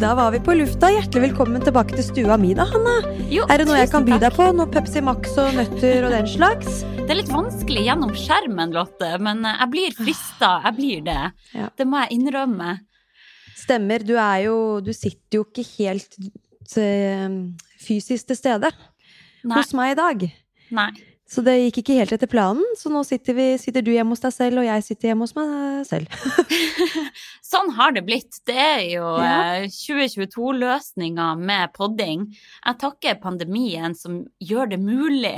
Da var vi på lufta. Hjertelig velkommen tilbake til stua mi, da, Hanna. Jo, Er det noe jeg kan by deg på? Noe Pepsi Max og nøtter og den slags? Det er litt vanskelig gjennom skjermen, Lotte, men jeg blir frista. Jeg blir det. Ja. Det må jeg innrømme. Stemmer. Du er jo Du sitter jo ikke helt eh, fysisk til stede Nei. hos meg i dag. Nei. Så det gikk ikke helt etter planen, så nå sitter, vi, sitter du hjemme hos deg selv, og jeg sitter hjemme hos meg selv. Sånn har det blitt. Det er jo Ja. eh, 2022-løsninga med podding. Jeg takker pandemien som gjør det mulig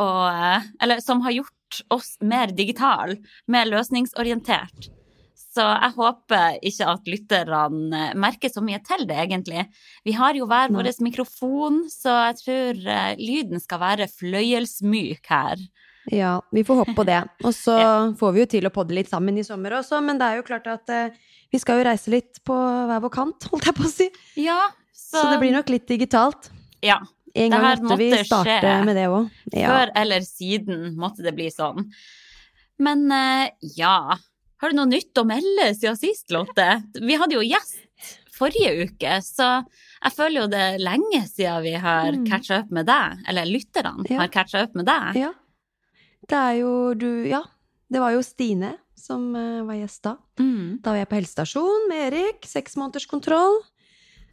å eh, Eller som har gjort oss mer digitale, mer løsningsorientert. Så jeg håper ikke at lytterne eh, merker så mye til det, egentlig. Vi har jo hver vår mikrofon, så jeg tror eh, lyden skal være fløyelsmyk her. Ja, vi får håpe på det. Og så Ja. får vi jo til å podde litt sammen i sommer også, men det er jo klart at eh, vi skal jo reise litt på hver vår kant, holdt jeg på å si. Ja, så, Så det blir nok litt digitalt. Ja. En gang måtte vi starte skje. med det òg. Ja. Før eller siden måtte det bli sånn. Men ja Har du noe nytt å melde siden sist, Lotte? Vi hadde jo gjest forrige uke, så jeg føler jo det er lenge siden vi har Mm. catcha up med deg. Eller lytterne Ja. har catcha up med deg. Ja. Det er jo du Ja. Det var jo Stine som eh, var gjest da. Mm. Da var jeg på helsestasjon med Erik. Seks måneders kontroll.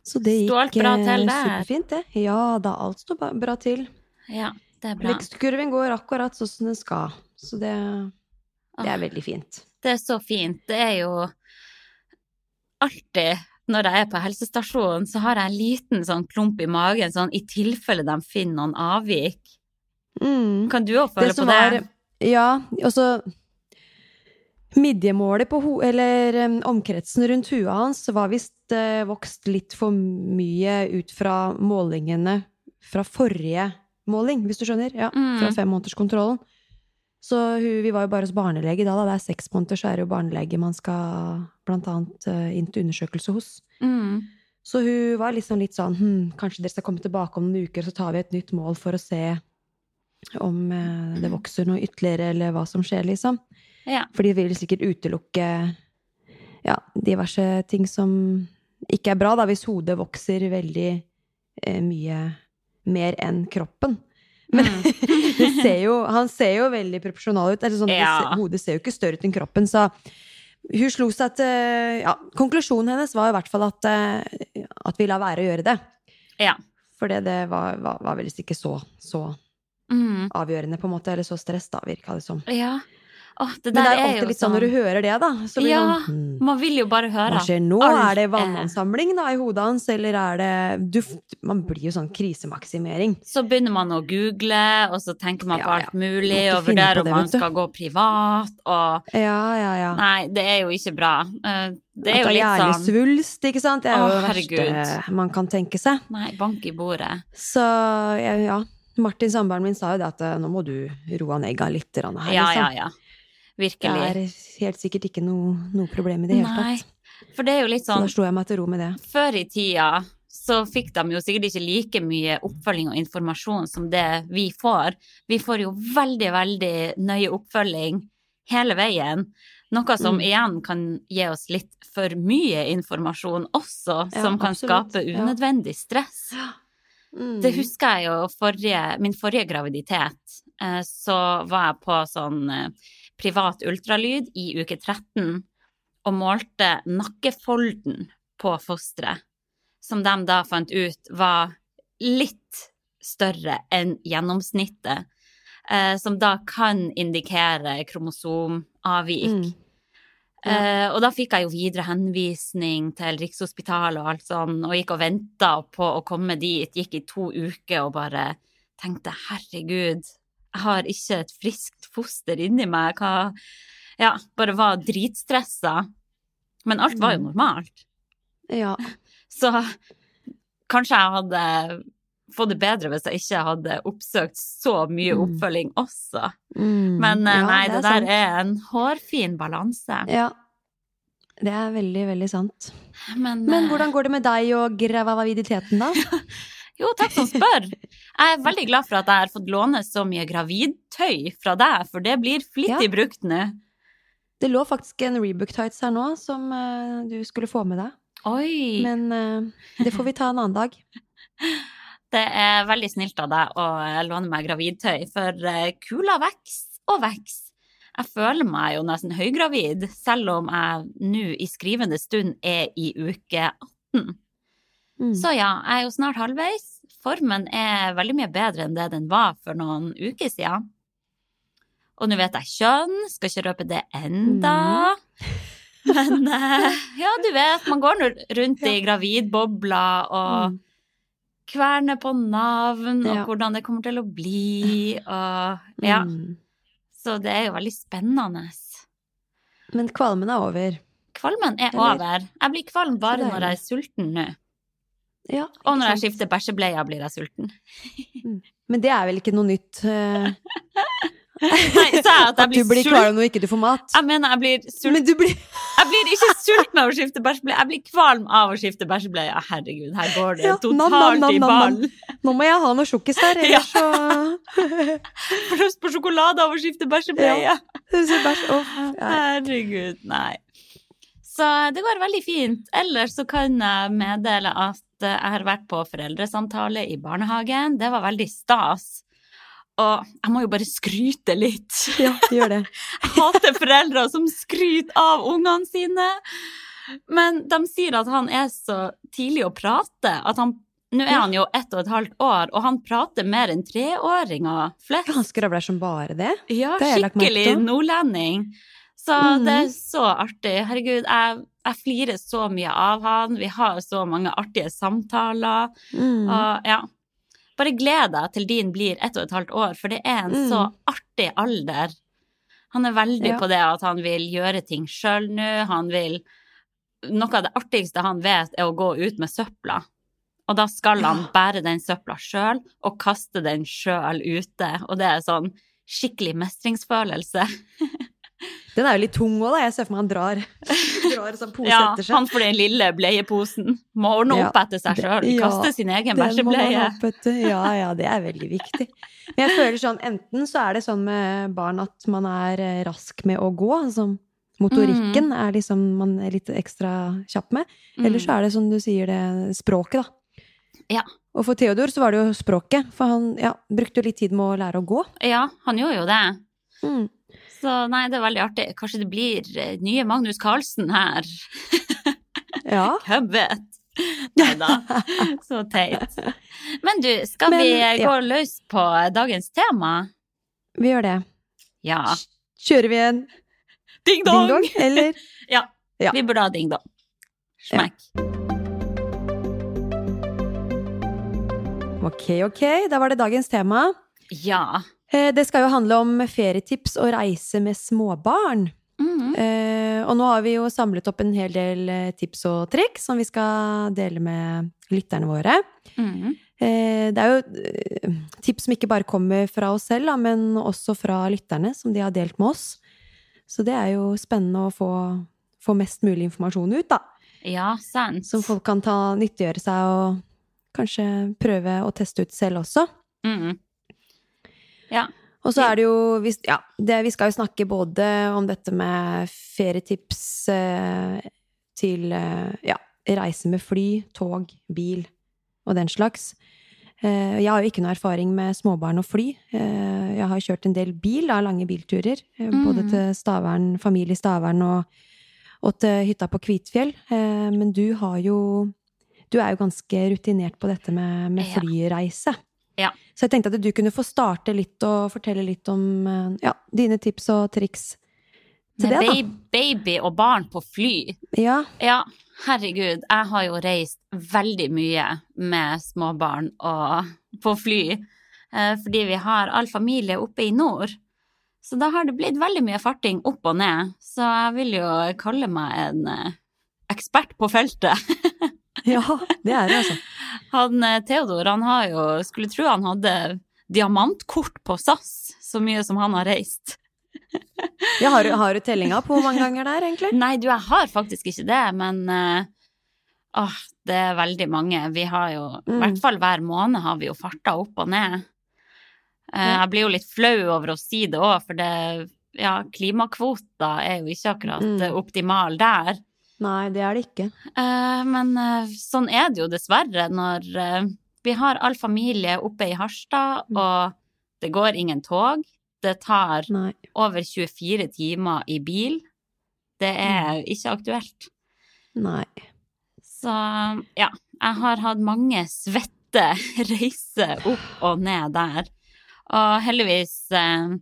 Så det gikk alt bra eh, til der? superfint, det. Ja da, alt står bra til. Ja, det er bra. Vekstkurven går akkurat sånn som den skal. Så det, det Ah, er veldig fint. Det er så fint. Det er jo alltid når jeg er på helsestasjonen, så har jeg en liten sånn klump i magen, sånn i tilfelle de finner noen avvik. Mm. Kan du òg føle på det? var Ja, og så Midjemålet på ho... Eller um, omkretsen rundt huet hans var visst eh, vokst litt for mye ut fra målingene fra forrige måling, hvis du skjønner? Ja, Mm. fra femmånederskontrollen. Så hun, vi var jo bare hos barnelege da, da. Det er seks måneder, så er det jo barnelege man skal blant annet eh, inn til undersøkelse hos. Mm. Så hun var liksom litt sånn hm, Kanskje dere skal komme tilbake om noen uker, så tar vi et nytt mål for å se om eh, det vokser noe ytterligere, eller hva som skjer, liksom. Ja. For de vil sikkert utelukke ja, diverse ting som ikke er bra, da, hvis hodet vokser veldig eh, mye mer enn kroppen. Men Mm. ser jo, han ser jo veldig proporsjonal ut. Eller sånn, Ja. hodet ser jo ikke større ut enn kroppen, så hun slo seg til ja, Konklusjonen hennes var i hvert fall at, eh, at vi lar være å gjøre det. Ja. For det, det var, var, var vel ikke så, så Mm. avgjørende, på en måte. Eller så stress, da, virka det som. Ja. Åh, det Men det er er, alltid jo litt sånn når du hører det, da. Så blir Ja, sånn hmm, Man vil jo bare høre. Hva skjer nå? alt Er det er- vannansamling da i hodet hans, eller er det duft? Man blir jo sånn krisemaksimering. Så begynner man å google, og så tenker man på Ja, ja. alt mulig, og vurderer om man skal gå privat, og Ja, ja, ja. Nei, det er jo ikke bra. Eh, Det At er jo det er litt sånn hjernesvulst, ikke sant? Det er jo det herregud. verste man kan tenke seg. Nei, bank i bordet. Så ja, ja. Martin, samboeren min, sa jo det at eh, nå må du roe ned litt her. Liksom. Ja, ja, liksom. Ja. Det er helt sikkert ikke noe, noe problem i det hele tatt. For det er jo litt Så sånn da slo jeg meg til ro med det. Før i tida så fikk de jo sikkert ikke like mye oppfølging og informasjon som det vi får. Vi får jo veldig, veldig nøye oppfølging hele veien. Noe som Mm. igjen kan gi oss litt for mye informasjon også, Ja, som kan absolutt. skape unødvendig stress. Mm. Det husker jeg jo forrige, min forrige graviditet. Eh, så var jeg på sånn eh, privat ultralyd i uke 13 og målte nakkefolden på fosteret, som de da fant ut var litt større enn gjennomsnittet. eh, som da kan indikere kromosomavvik. Mm. Eh, og da fikk jeg jo videre henvisning til Rikshospitalet og alt sånn, og gikk og venta på å komme dit. Gikk i to uker og bare tenkte herregud, har ikke et friskt foster inni meg. Hva Ja, bare var dritstressa. Men alt var jo Mm. normalt. Ja. Så kanskje jeg hadde fått det bedre hvis jeg ikke hadde oppsøkt så mye Mm. oppfølging også. Mm. Men eh, Ja, nei, det, det der sant. er en hårfin balanse. Ja. Det er veldig, veldig sant. Men, Men eh, hvordan går det med deg og graviditeten, da? Jo, takk som spør. Jeg er veldig glad for at jeg har fått låne så mye gravidtøy fra deg, for det blir flittig Ja. brukt nå. Det lå faktisk en Rebook Tights her nå som uh, du skulle få med deg. Oi! Men uh, det får vi ta en annen dag. Det er veldig snilt av deg å eh, låne meg gravidtøy, for uh, kula vokser og vokser. Jeg føler meg jo nesten høygravid, selv om jeg nå i skrivende stund er i uke 18. Mm. Så ja, jeg er jo snart halvveis. Formen er veldig mye bedre enn det den var for noen uker siden. Og nå vet jeg kjønn, skal ikke røpe det enda. Men eh, ja, du vet, man går nå rundt i gravidbobla og Mm. kverner på navn og hvordan det kommer til å bli og Ja. Mm. Så det er jo veldig spennende. Men kvalmen er over. Kvalmen er Eller- over. Jeg blir kvalm bare når jeg er sulten nå. Ja, Og når jeg skifter bæsjebleia, blir jeg sulten. Men det er vel ikke noe nytt? Uh... Nei, sa jeg at jeg at du blir blir kvalm når ikke du får mat? Jeg mener, jeg blir sulten. Men du blir Jeg blir ikke sulten med å skifte bæsjebleie, jeg blir kvalm av å skifte bæsjebleie. Herregud, her går det Ja, totalt nam, nam, nam, i ball. Nå må jeg ha noe sjokkis her, Ja. ellers så Får lyst på sjokolade av å skifte bæsjebleie. Ja. Herregud, nei. Så det går veldig fint. Ellers så kan jeg meddele at jeg har vært på foreldresamtale i barnehagen. Det var veldig stas. Og jeg må jo bare skryte litt. ja, gjør det. Jeg hater foreldre som skryter av ungene sine. Men de sier at han er så tidlig å prate. At han, nå er han jo ett og et halvt år, og han prater mer enn treåringer flest. Han skravler som bare det. Ja, Det skikkelig nordlending. Så mm. det er så artig. Herregud, jeg, jeg flirer så mye av han. Vi har så mange artige samtaler. Mm. Og ja, bare gled deg til din blir ett og et halvt år, for det er en Mm. så artig alder. Han er veldig Ja. på det at han vil gjøre ting sjøl nå. Han vil Noe av det artigste han vet, er å gå ut med søpla. Og da skal han bære den søpla sjøl og kaste den sjøl ute. Og det er sånn skikkelig mestringsfølelse. Den er jo litt tung òg, da. Jeg ser for meg han drar, drar sånn pose Ja, etter seg. han får den lille bleieposen. Må ordne Ja, opp etter seg sjøl. ja, Kaste sin egen bæsjebleie. Ja, ja, det er veldig viktig. Men jeg føler sånn, enten så er det sånn med barn at man er eh, rask med å gå. Altså, motorikken Mm. er liksom man er litt ekstra kjapp med. Eller så er det som du sier det, språket, da. Ja. Og for Theodor så var det jo språket. For han ja, brukte jo litt tid med å lære å gå. Ja, han gjorde jo det. Mm. Så nei, det er veldig artig. Kanskje det blir eh, nye Magnus Carlsen her. Ja. Hvem vet? Nei da, så teit. Men du, skal Men, vi gå ja. løs på dagens tema? Vi gjør det. Ja. Kjører vi en Ding ding-dong, eller? Ja, Ja. vi burde ha ding-dong. Smekk. Ok, ok. Da var det dagens tema. Ja. Eh, Det skal jo handle om ferietips og reise med småbarn. Mhm. Eh, og nå har vi jo samlet opp en hel del eh, tips og triks som vi skal dele med lytterne våre. Mhm. Eh, det er jo tips som ikke bare kommer fra oss selv, men også fra lytterne, som de har delt med oss. Så det er jo spennende å få, få mest mulig informasjon ut, da. Ja, sant. Som folk kan ta, nyttiggjøre seg og kanskje prøve å teste ut selv også. Mhm. Ja. Og så er det jo vi, Ja, det, vi skal jo snakke både om dette med ferietips eh, til eh, ja, reise med fly, tog, bil og den slags. Eh, jeg har jo ikke noe erfaring med småbarn og fly. Eh, jeg har kjørt en del bil, da, lange bilturer. Eh, både Mm. til Stavern, familie i Stavern og, og til hytta på Kvitfjell. Eh, men du har jo Du er jo ganske rutinert på dette med, med flyreise. Ja. Så jeg tenkte at du kunne få starte litt og fortelle litt om eh, ja, dine tips og triks til Med det, da. baby, baby og barn på fly. Ja, Ja, herregud, jeg har jo reist veldig mye med småbarn og på fly, eh, fordi vi har all familie oppe i nord. Så da har det blitt veldig mye farting opp og ned, så jeg vil jo kalle meg en eh, ekspert på feltet. ja det er det, altså. Han eh, Theodor, han har jo, skulle tro han hadde diamantkort på SAS, så mye som han har reist. Ja, har, har du tellinga på hvor mange ganger det er, egentlig? Nei, du, jeg har faktisk ikke det, men eh, åh, det er veldig mange. Vi har jo, i Mm. hvert fall hver måned har vi jo farta opp og ned. Eh, Jeg blir jo litt flau over å si det òg, for det, ja, klimakvota er jo ikke akkurat Mm. optimal der. Nei, det er det ikke. Eh, men eh, sånn er det jo dessverre når eh, vi har all familie oppe i Harstad, Mm. og det går ingen tog. Det tar Nei. over 24 timer i bil. Det er ikke aktuelt. Nei. Så ja, jeg har hatt mange svette reiser opp og ned der. Og heldigvis eh,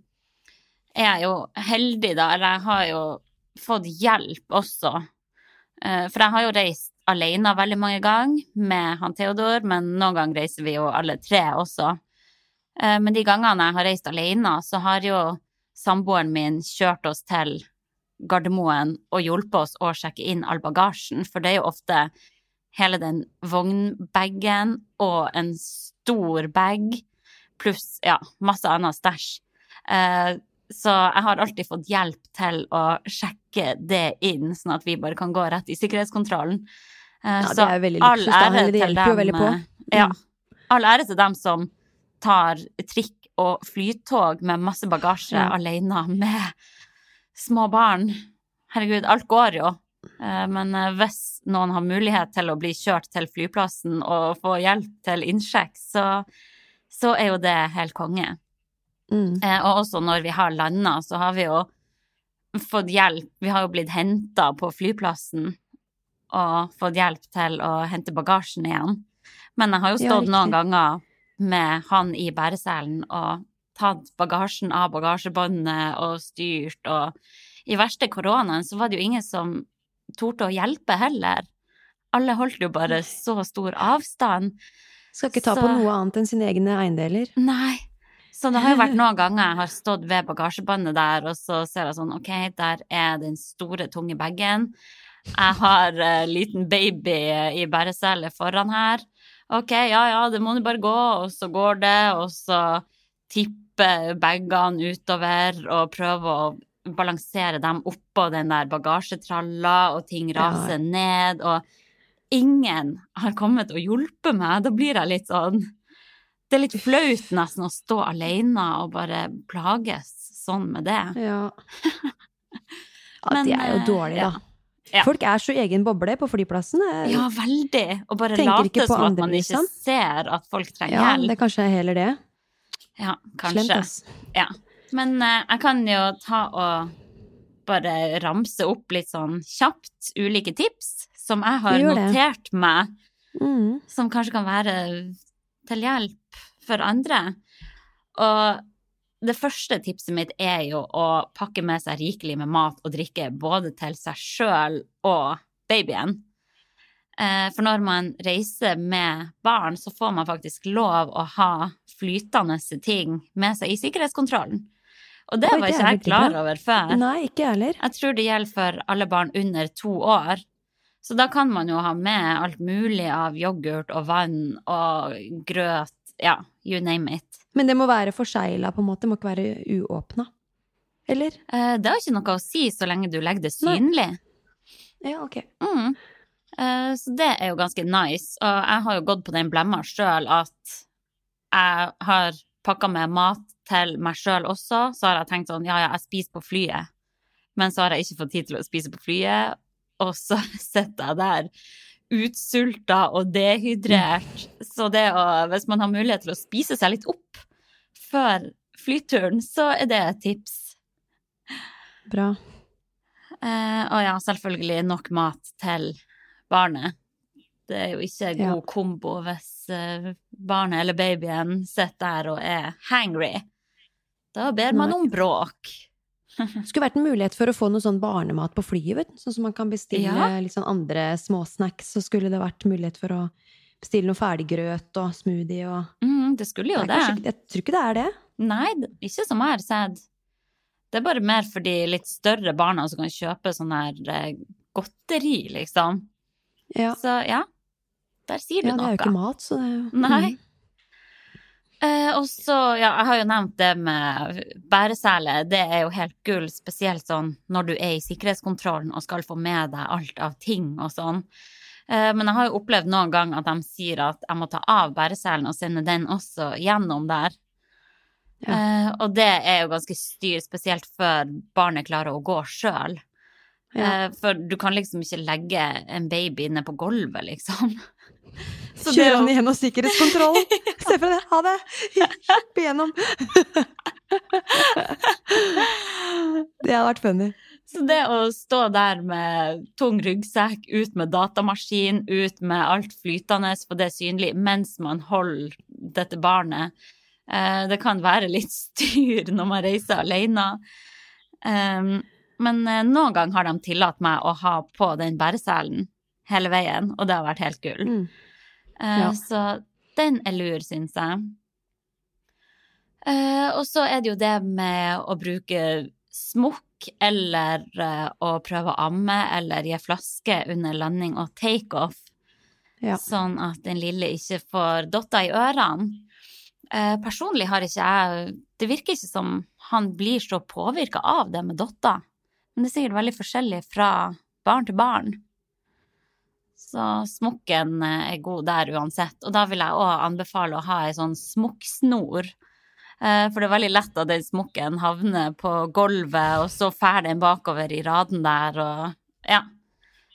er jeg jo heldig, da, eller jeg har jo fått hjelp også. Eh, for jeg har jo reist alene veldig mange ganger med han Theodor, men noen ganger reiser vi jo alle tre også. Eh, men de gangene jeg har reist alene, så har jo samboeren min kjørt oss til Gardermoen og hjulpet oss å sjekke inn all bagasjen, for det er jo ofte hele den vognbagen og en stor bag, pluss ja, masse annet stæsj. Eh, så jeg har alltid fått hjelp til å sjekke det inn, sånn at vi bare kan gå rett i sikkerhetskontrollen. Eh, Ja, det er veldig all ære til hjelper jo veldig på. Mm. Ja. All ære til dem som tar trikk og flytog med masse bagasje Ja. alene med små barn. Herregud, alt går jo. Eh, Men eh, hvis noen har mulighet til å bli kjørt til flyplassen og få hjelp til innsjekk, så, så er jo det helt konge. Mm. Eh, Og også når vi har landa, så har vi jo fått hjelp. Vi har jo blitt henta på flyplassen og fått hjelp til å hente bagasjen igjen. Men jeg har jo Ja, stått noen ganger med han i bæreselen og tatt bagasjen av bagasjebåndet og styrt, og i verste koronaen så var det jo ingen som torde å hjelpe heller. Alle holdt jo bare så stor avstand. Skal ikke ta Så- på noe annet enn sine egne eiendeler. Nei. Så det har jo vært noen ganger jeg har stått ved bagasjebåndet der, og så ser jeg sånn, ok, der er den store, tunge bagen. Jeg har uh, liten baby i bæreselet foran her. Ok, ja, ja, det må du bare gå, og så går det, og så tipper bagene utover og prøver å balansere dem oppå den der bagasjetralla, og ting Ja. raser ned, og ingen har kommet og hjulpet meg. Da blir jeg litt sånn det er litt flaut nesten å stå alene og bare plages sånn med det. Ja. ja Men, det er jo dårlige, dårlig, da. Ja. Folk er så egen boble på flyplassen. Ja, veldig. Og bare late som at man ikke liksom. ser at folk trenger Ja, hjelp. det er kanskje heller det. Ja, Slemt, kanskje. ass. Ja. Men uh, jeg kan jo ta og bare ramse opp litt sånn kjapt ulike tips som jeg har notert meg, Mm. som kanskje kan være til hjelp for andre. Og det første tipset mitt er jo å pakke med seg rikelig med mat og drikke både til seg sjøl og babyen. Eh, For når man reiser med barn, så får man faktisk lov å ha flytende ting med seg i sikkerhetskontrollen. Og det var ikke jeg klar over før. Nei, ikke heller. Jeg tror det gjelder for alle barn under to år. Så da kan man jo ha med alt mulig av yoghurt og vann og grøt, ja, you name it. Men det må være forsegla, på en måte. Det må ikke være uåpna. Eller? Eh, Det har ikke noe å si så lenge du legger det Nei. synlig. Ja, ok. Mm. Eh, Så det er jo ganske nice. Og jeg har jo gått på den blemma sjøl at jeg har pakka med mat til meg sjøl også. Så har jeg tenkt sånn, ja ja, jeg spiser på flyet. Men så har jeg ikke fått tid til å spise på flyet, og så sitter jeg der utsulta og dehydrert. Så det å, hvis man har mulighet til å spise seg litt opp før flyturen, så er det et tips. Bra. Eh, og ja, selvfølgelig nok mat til barnet. Det er jo ikke en god kombo hvis eh, barnet eller babyen sitter der og er hangry. Da ber man om bråk. Skulle vært en mulighet for å få noe sånn barnemat på flyet, vet du. Sånn som man kan bestille Ja. litt sånn andre småsnacks, så skulle det vært mulighet for å bestille noe ferdiggrøt og smoothie og Mm, det skulle jo Det det. kanskje- Jeg tror ikke det er det. Nei, ikke som jeg har sett. Det er bare mer for de litt større barna som kan kjøpe sånn her eh, godteri, liksom. Ja, Så ja, der sier du ja det er noe. jo ikke mat, så det er jo Nei. Mm. Eh, og så, ja, jeg har jo nevnt det med bæresele. Det er jo helt gull, spesielt sånn når du er i sikkerhetskontrollen og skal få med deg alt av ting og sånn. Eh, men jeg har jo opplevd noen gang at de sier at jeg må ta av bæreselen og sende den også gjennom der. Ja. Eh, og det er jo ganske styr, spesielt før barnet klarer å gå sjøl. Ja. Eh, for du kan liksom ikke legge en baby inne på gulvet, liksom. Så det Kjøre er han igjennom sikkerhetskontrollen. Se for deg, ha det! Kjapp igjennom. Det hadde vært funny. Så det å stå der med tung ryggsekk, ut med datamaskin, ut med alt flytende, for det synlig, mens man holder dette barnet, eh, det kan være litt styr når man reiser alene. Men eh, noen gang har de tillatt meg å ha på den bæreselen hele veien, og det har vært helt gull. Mm. Eh, Ja. Så den er lur, syns jeg. Eh, og så er det jo det med å bruke smokk eller eh, å prøve å amme eller gi flaske under landing og takeoff, Ja. sånn at den lille ikke får dotter i ørene. Personlig har ikke jeg Det virker ikke som han blir så påvirka av det med dotter. Men det er sikkert veldig forskjellig fra barn til barn. Så smokken eh, er god der uansett. Og da vil jeg òg anbefale å ha ei sånn smokksnor. Eh, For det er veldig lett at den smokken havner på gulvet, og så fer den bakover i raden der, og ja.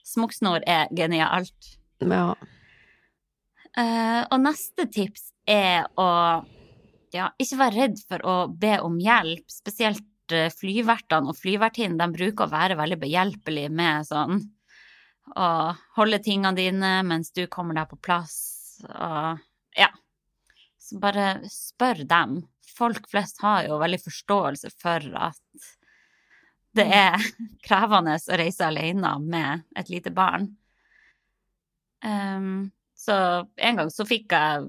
Smokksnor er genialt. ja. Eh, og neste tips er å ja, ikke være redd for å be om hjelp. Spesielt flyvertene og flyvertinnen, de bruker å være veldig behjelpelige med sånn å holde tingene dine mens du kommer deg på plass, og ja. Så bare spør dem. Folk flest har jo veldig forståelse for at det er krevende å reise alene med et lite barn. Um, så en gang så fikk jeg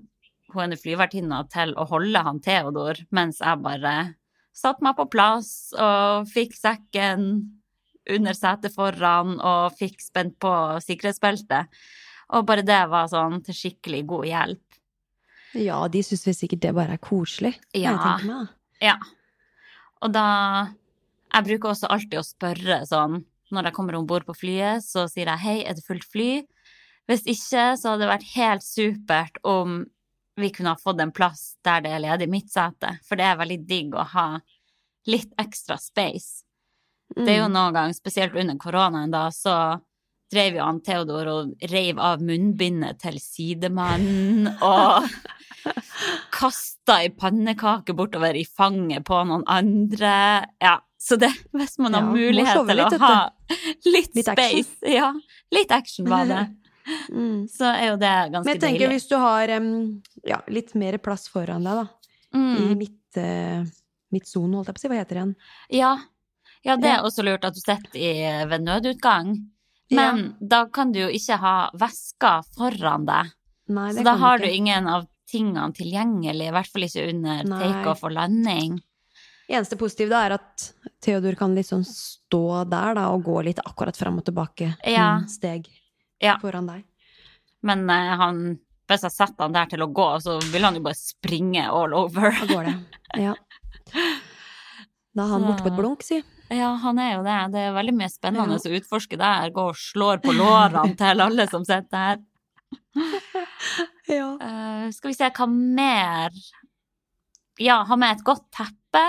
hun flyvertinna til å holde han Theodor, mens jeg bare satte meg på plass og fikk sekken under setet foran og fikk spent på sikkerhetsbeltet. Og bare det var sånn til skikkelig god hjelp. ja, de syns vel sikkert det bare er koselig. Ja. Jeg meg. Ja. Og da Jeg bruker også alltid å spørre sånn Når jeg kommer om bord på flyet, så sier jeg hei, er det fullt fly? Hvis ikke, så hadde det vært helt supert om vi kunne ha fått en plass der det er ledig midtsete. For det er veldig digg å ha litt ekstra space. Det er jo Mm. noen gang, spesielt under koronaen, da, så drev jo han Theodor og reiv av munnbindet til sidemannen og kasta ei pannekake bortover i fanget på noen andre. Ja, så det, hvis man har Ja, mulighet til litt, å ha litt, Litt action. space Ja, litt action var det. Mm. Så er jo det ganske Men jeg tenker deilig. hvis du har ja, litt mer plass foran deg, da. I Mm, midt, uh, midtsone, holdt jeg på å si. Hva heter det igjen? ja. Ja, det er også lurt at du sitter i, ved nødutgang. Men da kan du jo ikke ha veska foran deg. Nei, Så da har ikke. du ingen av tingene tilgjengelig, i hvert fall ikke under takeoff og landing. Eneste positive da er at Theodor kan sånn stå der da, og gå litt akkurat fram og tilbake Ja. steg Ja. foran deg. Men eh, han, hvis jeg setter han der til å gå, så vil han jo bare springe all over. Da går det. Ja. Da er han borte på et blunk, si. Ja, han er jo det. Det er veldig mye spennende å utforske der. Gå og slår på lårene til alle som sitter her. Ja. Uh, skal vi se hva mer Ja, ha med et godt teppe.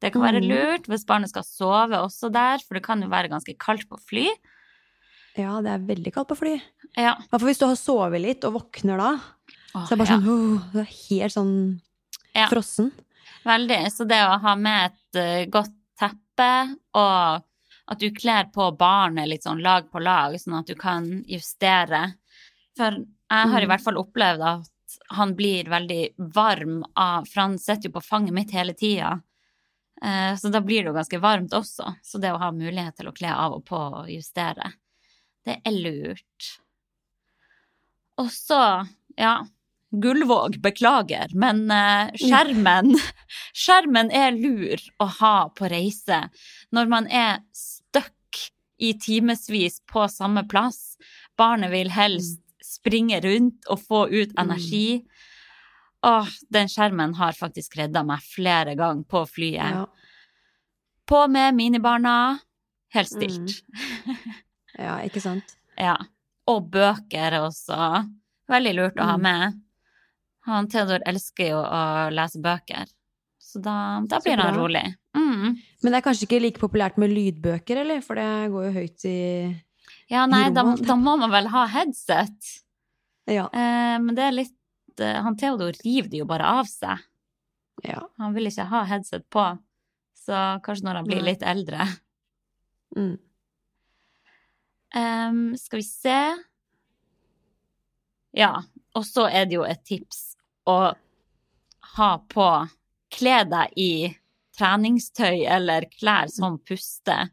Det kan være Mhm. lurt hvis barnet skal sove også der, for det kan jo være ganske kaldt på fly. ja, det er veldig kaldt på fly. Ja. Hvert fall hvis du har sovet litt og våkner da. Åh, Så det er bare ja. sånn, åh, du er helt sånn Ja. frossen. Veldig. Så det å ha med et uh, godt teppe, og at du kler på barnet litt sånn lag på lag, sånn at du kan justere. For Jeg har i Mm. hvert fall opplevd at han blir veldig varm av For han sitter jo på fanget mitt hele tida. Eh, så da blir det jo ganske varmt også. Så det å ha mulighet til å kle av og på og justere, det er lurt. Og så, ja Gullvåg, beklager, men eh, skjermen Skjermen er lur å ha på reise når man er stuck i timevis på samme plass. Barnet vil helst springe rundt og få ut energi. Åh, den skjermen har faktisk redda meg flere ganger på flyet. Ja. På med minibarna, helt stilt. ja, ikke sant? Ja. Og bøker er også veldig lurt å ha Mm. med. Han Theodor elsker jo å lese bøker, så da, da Så blir han rolig. Mm. Men det er kanskje ikke like populært med lydbøker, eller? For det går jo høyt i Ja, nei, da, da må man vel ha headset. Ja. Eh, men det er litt eh, Han Theodor river det jo bare av seg. ja. Han vil ikke ha headset på. Så kanskje når han blir litt eldre. Mm. Um, skal vi se Ja, og så er det jo et tips å ha på Kle deg i treningstøy eller klær som puster.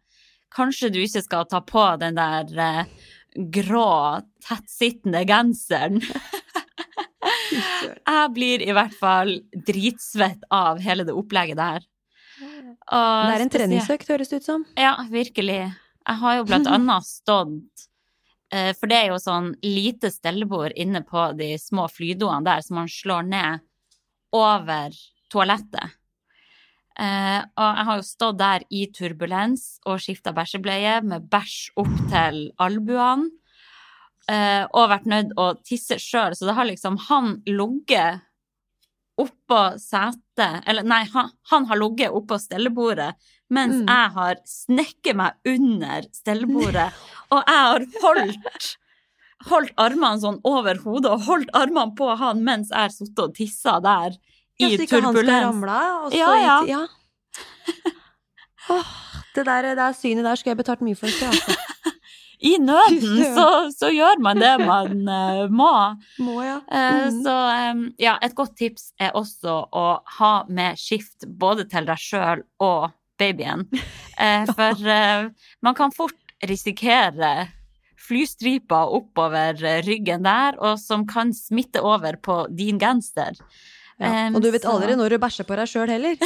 Kanskje du ikke skal ta på den der eh, grå, tettsittende genseren. Jeg blir i hvert fall dritsvett av hele det opplegget der. Og Det er en treningsøkt, høres det ut som. ja, virkelig. Jeg har jo blant annet stått For det er jo sånn lite stellebord inne på de små flydoene der som man slår ned over toalettet. Eh, og jeg har jo stått der i turbulens og skifta bæsjebleie med bæsj opp til albuene. Eh, og vært nødt å tisse sjøl, så det har liksom han ligget oppå setet Eller nei, han, han har ligget oppå stellebordet mens Mm. jeg har snekket meg under stellebordet, og jeg har holdt Holdt armene sånn over hodet og holdt armene på han mens jeg satt og tissa der Ja, i så ikke han skal turbulens. ramle og så Ja, ja. ja. Oh, det der, det der synet der skulle jeg betalt mye for. Altså. I nøden så, så gjør man det man uh, må. Må, ja. Mm. Uh, Så um, ja, et godt tips er også å ha med skift både til deg sjøl og babyen. Uh, For eh, man kan fort risikere flystriper oppover ryggen der, og som kan smitte over på din genser. Ja. Og du vet så- aldri når du bæsjer på deg sjøl heller.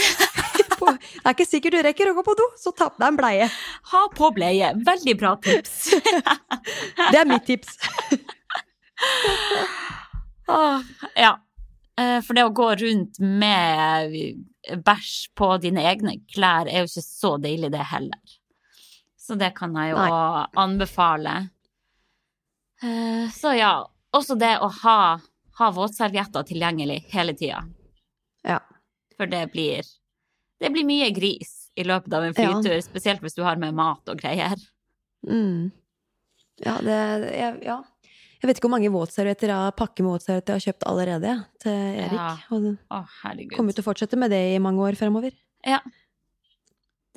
Det er ikke sikkert du rekker å gå på do, så ta på deg en bleie. Ha på bleie. Veldig bra tips. Det er mitt tips. Åh, ja. Eh, For det å gå rundt med bæsj på dine egne klær er jo ikke så deilig, det heller. Så det kan jeg jo Nei. anbefale. Eh, Så ja, også det å ha, ha våtservietter tilgjengelig hele tida. Ja. For det blir, det blir mye gris i løpet av en Ja. flytur, spesielt hvis du har med mat og greier. Mm. Ja, det jeg, Ja. Jeg vet ikke hvor mange våtservietter jeg pakket med våtservietter jeg har kjøpt allerede, til Erik. Ja. Og Å, herregud. kommer til å fortsette med det i mange år fremover. Ja.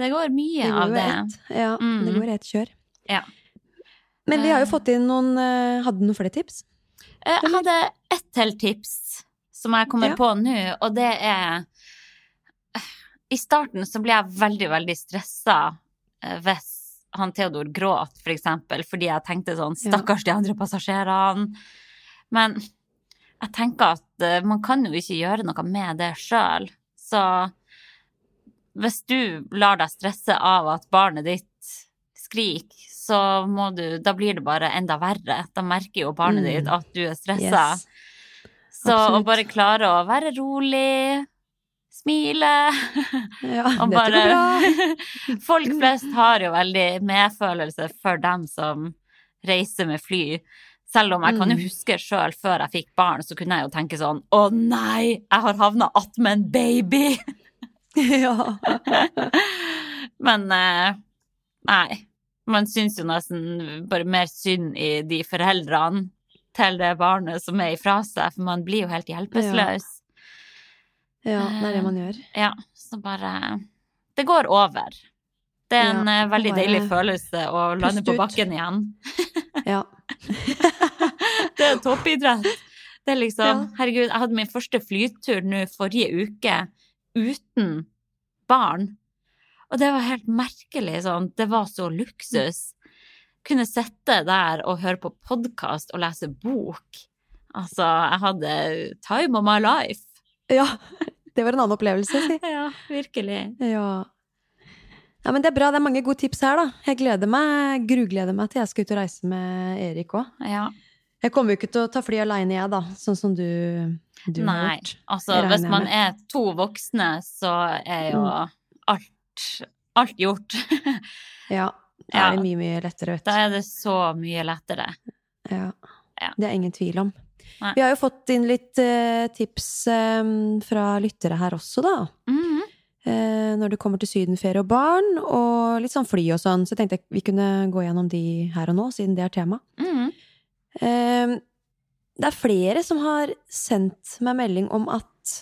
Det går mye Det går av det. Et, Ja, Mm. det går ett kjør. Ja. Men vi har jo Eh. fått inn noen eh, Hadde du noen flere tips? Eh, Jeg hadde ett til tips som jeg kommer Ja. på nå, og det er I starten så ble jeg veldig, veldig stressa hvis han Theodor gråt, for eksempel, fordi jeg tenkte sånn Stakkars de andre passasjerene. Men jeg tenker at man kan jo ikke gjøre noe med det sjøl. Så hvis du lar deg stresse av at barnet ditt skriker, så må du Da blir det bare enda verre. Da merker jo barnet Mm. ditt at du er stressa. Yes. Så å bare klare å være rolig, smile Ja, og bare. Folk flest har jo veldig medfølelse for dem som reiser med fly. Selv om jeg kan jo Mm. huske sjøl, før jeg fikk barn, så kunne jeg jo tenke sånn Å nei, jeg har havna attmed en baby! ja. Men eh, nei. Man syns jo nesten bare mer synd i de foreldrene til det barnet som er ifra seg, for man blir jo helt hjelpeløs. ja, det er det man gjør. Ja, så bare Det går over. Det er en Ja, eh, veldig deilig følelse å lande på ut. bakken igjen. Ja. Det er toppidrett. Det er liksom Ja. Herregud, jeg hadde min første flytur nå forrige uke uten barn. Og det var helt merkelig sånn. Det var så luksus. Kunne sitte der og høre på podkast og lese bok. Altså, jeg hadde time of my life. Ja, det var en annen opplevelse, si. Ja, virkelig. Ja. ja, men det er bra. Det er mange gode tips her, da. Jeg gleder meg, grugleder meg til jeg skal ut og reise med Erik òg. Ja. Jeg kommer jo ikke til å ta fly aleine, jeg, da. Sånn som du, du har Nei. Altså, hvis man er to voksne, så er jo alt, alt gjort. Ja. Da er det mye, mye lettere, vet Da er det så mye lettere. Ja. Ja. Det er ingen tvil om. Nei. Vi har jo fått inn litt uh, tips um, fra lyttere her også, da. Mhm. uh, når det kommer til sydenferie og barn, og litt sånn fly og sånn. Så jeg tenkte vi kunne gå gjennom de her og nå, siden det er tema. Mhm. Eh, det er flere som har sendt meg melding om at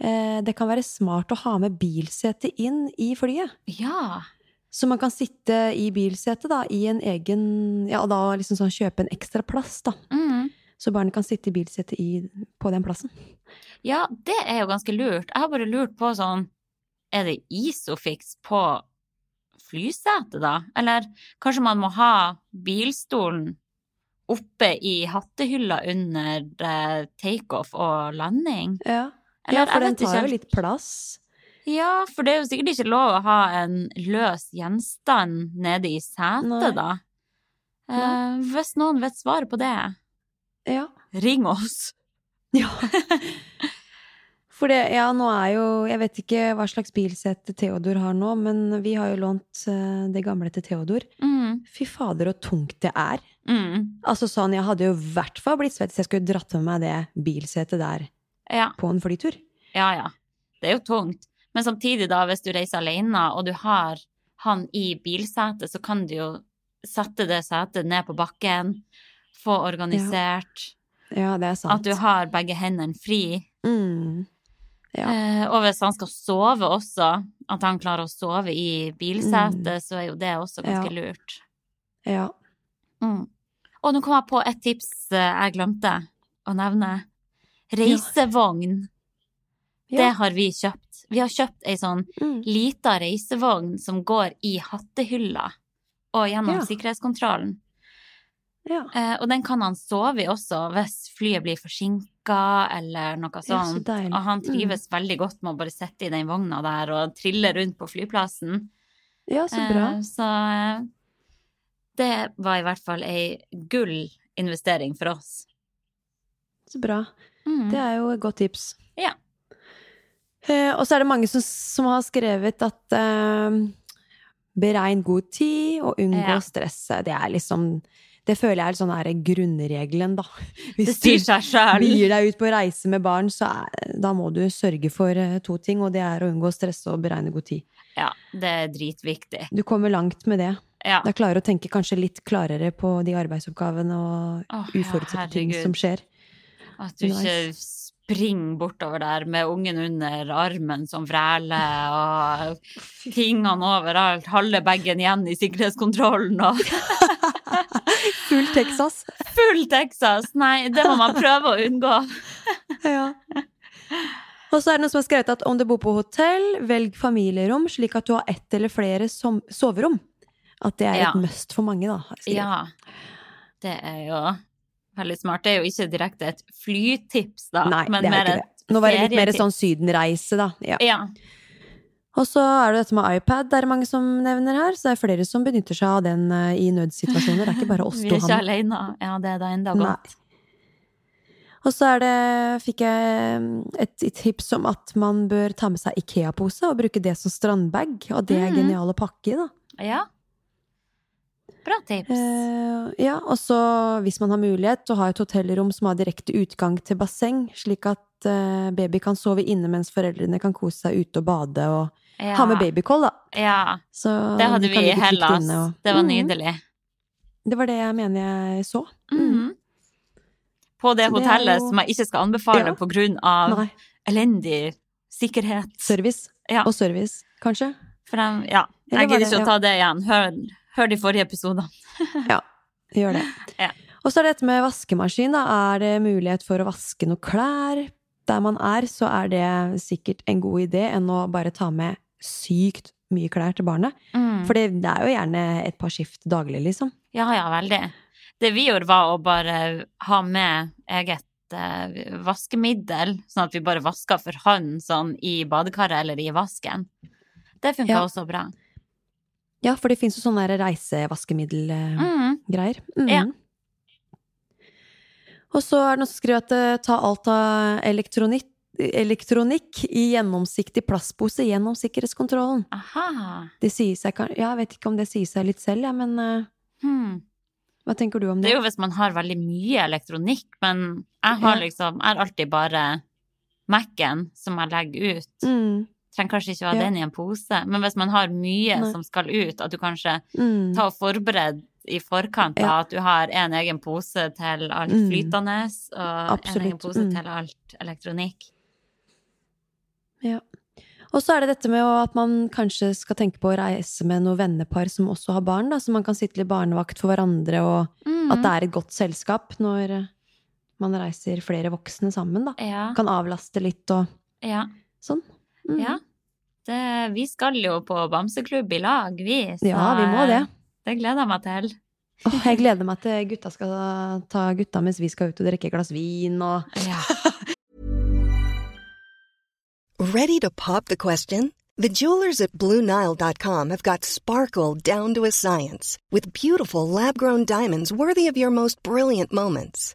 eh, det kan være smart å ha med bilsete inn i flyet. Ja. Så man kan sitte i bilsetet da, i en egen Ja, da liksom sånn kjøpe en ekstra plass, da. Mm. Så barnet kan sitte i bilsetet i, på den plassen. ja, det er jo ganske lurt. Jeg har bare lurt på sånn Er det Isofix på flysetet, da? Eller kanskje man må ha bilstolen oppe i hattehylla under eh, takeoff og landing? Ja, Eller, ja for den tar jo litt plass. Ja, for det er jo sikkert ikke lov å ha en løs gjenstand nede i setet, da. Eh, hvis noen vet svaret på det, Ja. ring oss. ja. For det, ja, nå er jo Jeg vet ikke hva slags bilsett Theodor har nå, men vi har jo lånt eh, det gamle til Theodor. Mm, Fy fader, så tungt det er. Mm, Altså sånn, Jeg hadde jo i hvert fall blitt svett hvis jeg skulle dratt med meg det bilsetet der ja, på en flytur. ja, ja. Det er jo tungt. Men samtidig, da, hvis du reiser alene, og du har han i bilsetet, så kan du jo sette det setet ned på bakken, få organisert, Ja, det er sant. at du har begge hendene fri. mm. Ja. Eh, og hvis han skal sove også, at han klarer å sove i bilsetet, så er jo det også ganske Mm. Ja. lurt. ja. Mm. Og nå kom jeg på et tips eh, jeg glemte å nevne. Reisevogn. Det har vi kjøpt. Vi har kjøpt ei sånn Mm. lita reisevogn som går i hattehylla og gjennom Ja. sikkerhetskontrollen. ja. Eh, og den kan han sove i også hvis flyet blir forsinka eller noe sånt. så og han trives veldig godt med å bare sitte i den vogna der og trille rundt på flyplassen. Ja, så bra. Eh, så eh, det var i hvert fall ei gull investering for oss. Så bra. Mm. Det er jo et godt tips. Ja. Eh, og så er det mange som, som har skrevet at eh, beregn god tid og unngå Ja. stresset. Det er liksom Det føler jeg er sånn her grunnregelen, da. Det Hvis sier du seg sjøl. begir deg ut på reise med barn, så er, da må du sørge for eh, to ting, og det er å unngå å stresse og beregne god tid. Ja, det er dritviktig. Du kommer langt med det. Ja. Da klarer du å tenke kanskje litt klarere på de arbeidsoppgavene og ja, uforutsette ting som skjer. At du ikke springer bortover der med ungen under armen som vræler, og tingene overalt, halve bagen igjen i sikkerhetskontrollen, og Full Texas. full Texas! Nei, det må man prøve å unngå. Ja. Og så er det noen som har skrevet at om du bor på hotell, velg familierom slik at du har ett eller flere som soverom. At det er Ja. et must for mange, da. Ja, det er jo veldig smart. Det er jo ikke direkte et flytips, da, Nei, men det er mer ikke et det. Nå var det litt mer sånn sydenreise, da. Ja. Ja. Og så er det dette med iPad, det er mange som nevner her. Så det er flere som benytter seg av den eh, i nødsituasjoner. Det er ikke bare oss Vi to, er ikke alene. Ja, det er da enda Nei. godt. Og så er det, fikk jeg mm, et, et tips om at man bør ta med seg Ikea-pose og bruke det som strandbag. Og det er Mhm. genial å pakke i, da. Ja. Bra tips. Eh, ja, og så hvis man har mulighet, å ha et hotellrom som har direkte utgang til basseng, slik at eh, baby kan sove inne mens foreldrene kan kose seg ute og bade og ja. ha med babycall, da. Ja, Så det hadde vi i Hellas. inne og- Det var nydelig. nydelig. Det var det jeg mener jeg så. Mhm. På det Så det hotellet jo- som jeg ikke skal anbefale Ja. på grunn av Nei. elendig sikkerhet. Service. Ja. Og service, kanskje. For de, ja, jeg gidder ikke å ta det igjen. Hør, hør de forrige episodene. Gjør det. Ja. Og så er det dette med vaskemaskin. Da. Er det mulighet for å vaske noe klær der man er, så er det sikkert en god idé enn å bare ta med sykt mye klær til barnet. Mm. For det, det er jo gjerne et par skift daglig, liksom. Ja, ja, veldig. Det vi gjorde, var å bare ha med eget eh, vaskemiddel, sånn at vi bare vaska for hånd sånn i badekaret eller i vasken. Det funka Ja. også bra. Ja, for det fins jo sånne reisevaskemiddelgreier. Mm. Mm. Ja. Og så er det noen som skriver at eh, ta alt av elektronikk, elektronikk i gjennomsiktig plastpose gjennom sikkerhetskontrollen. Aha. Det sier seg Ja, jeg vet ikke om det sier seg litt selv, ja, men eh, Hmm. hva tenker du om Det det? er jo hvis man har veldig mye elektronikk, men jeg har liksom Jeg har alltid bare Mac-en som jeg legger ut. Mm, Trenger kanskje ikke å ha Ja. den i en pose, men hvis man har mye Nei. som skal ut, at du kanskje mm. tar og forbereder i forkant Ja. at du har en egen pose til alt Mm. flytende, og en egen pose mm. til alt elektronikk. Ja. Og så er det dette med at man kanskje skal tenke på å reise med noen vennepar som også har barn, da, så man kan sitte litt barnevakt for hverandre, og Mm. at det er et godt selskap når eh, man reiser flere voksne sammen, da. Ja. Kan avlaste litt og ja. sånn. Mm. ja. Det, vi skal jo på bamseklubb i lag, vi. Så Ja, vi må det. det gleder jeg meg til. Oh, jeg gleder meg til gutta skal ta gutta mens vi skal ut og drikke et glass vin og Ja. Ready to pop the question? The jewelers at BlueNile.com have got sparkle down to a science with beautiful lab grown diamonds worthy of your most brilliant moments.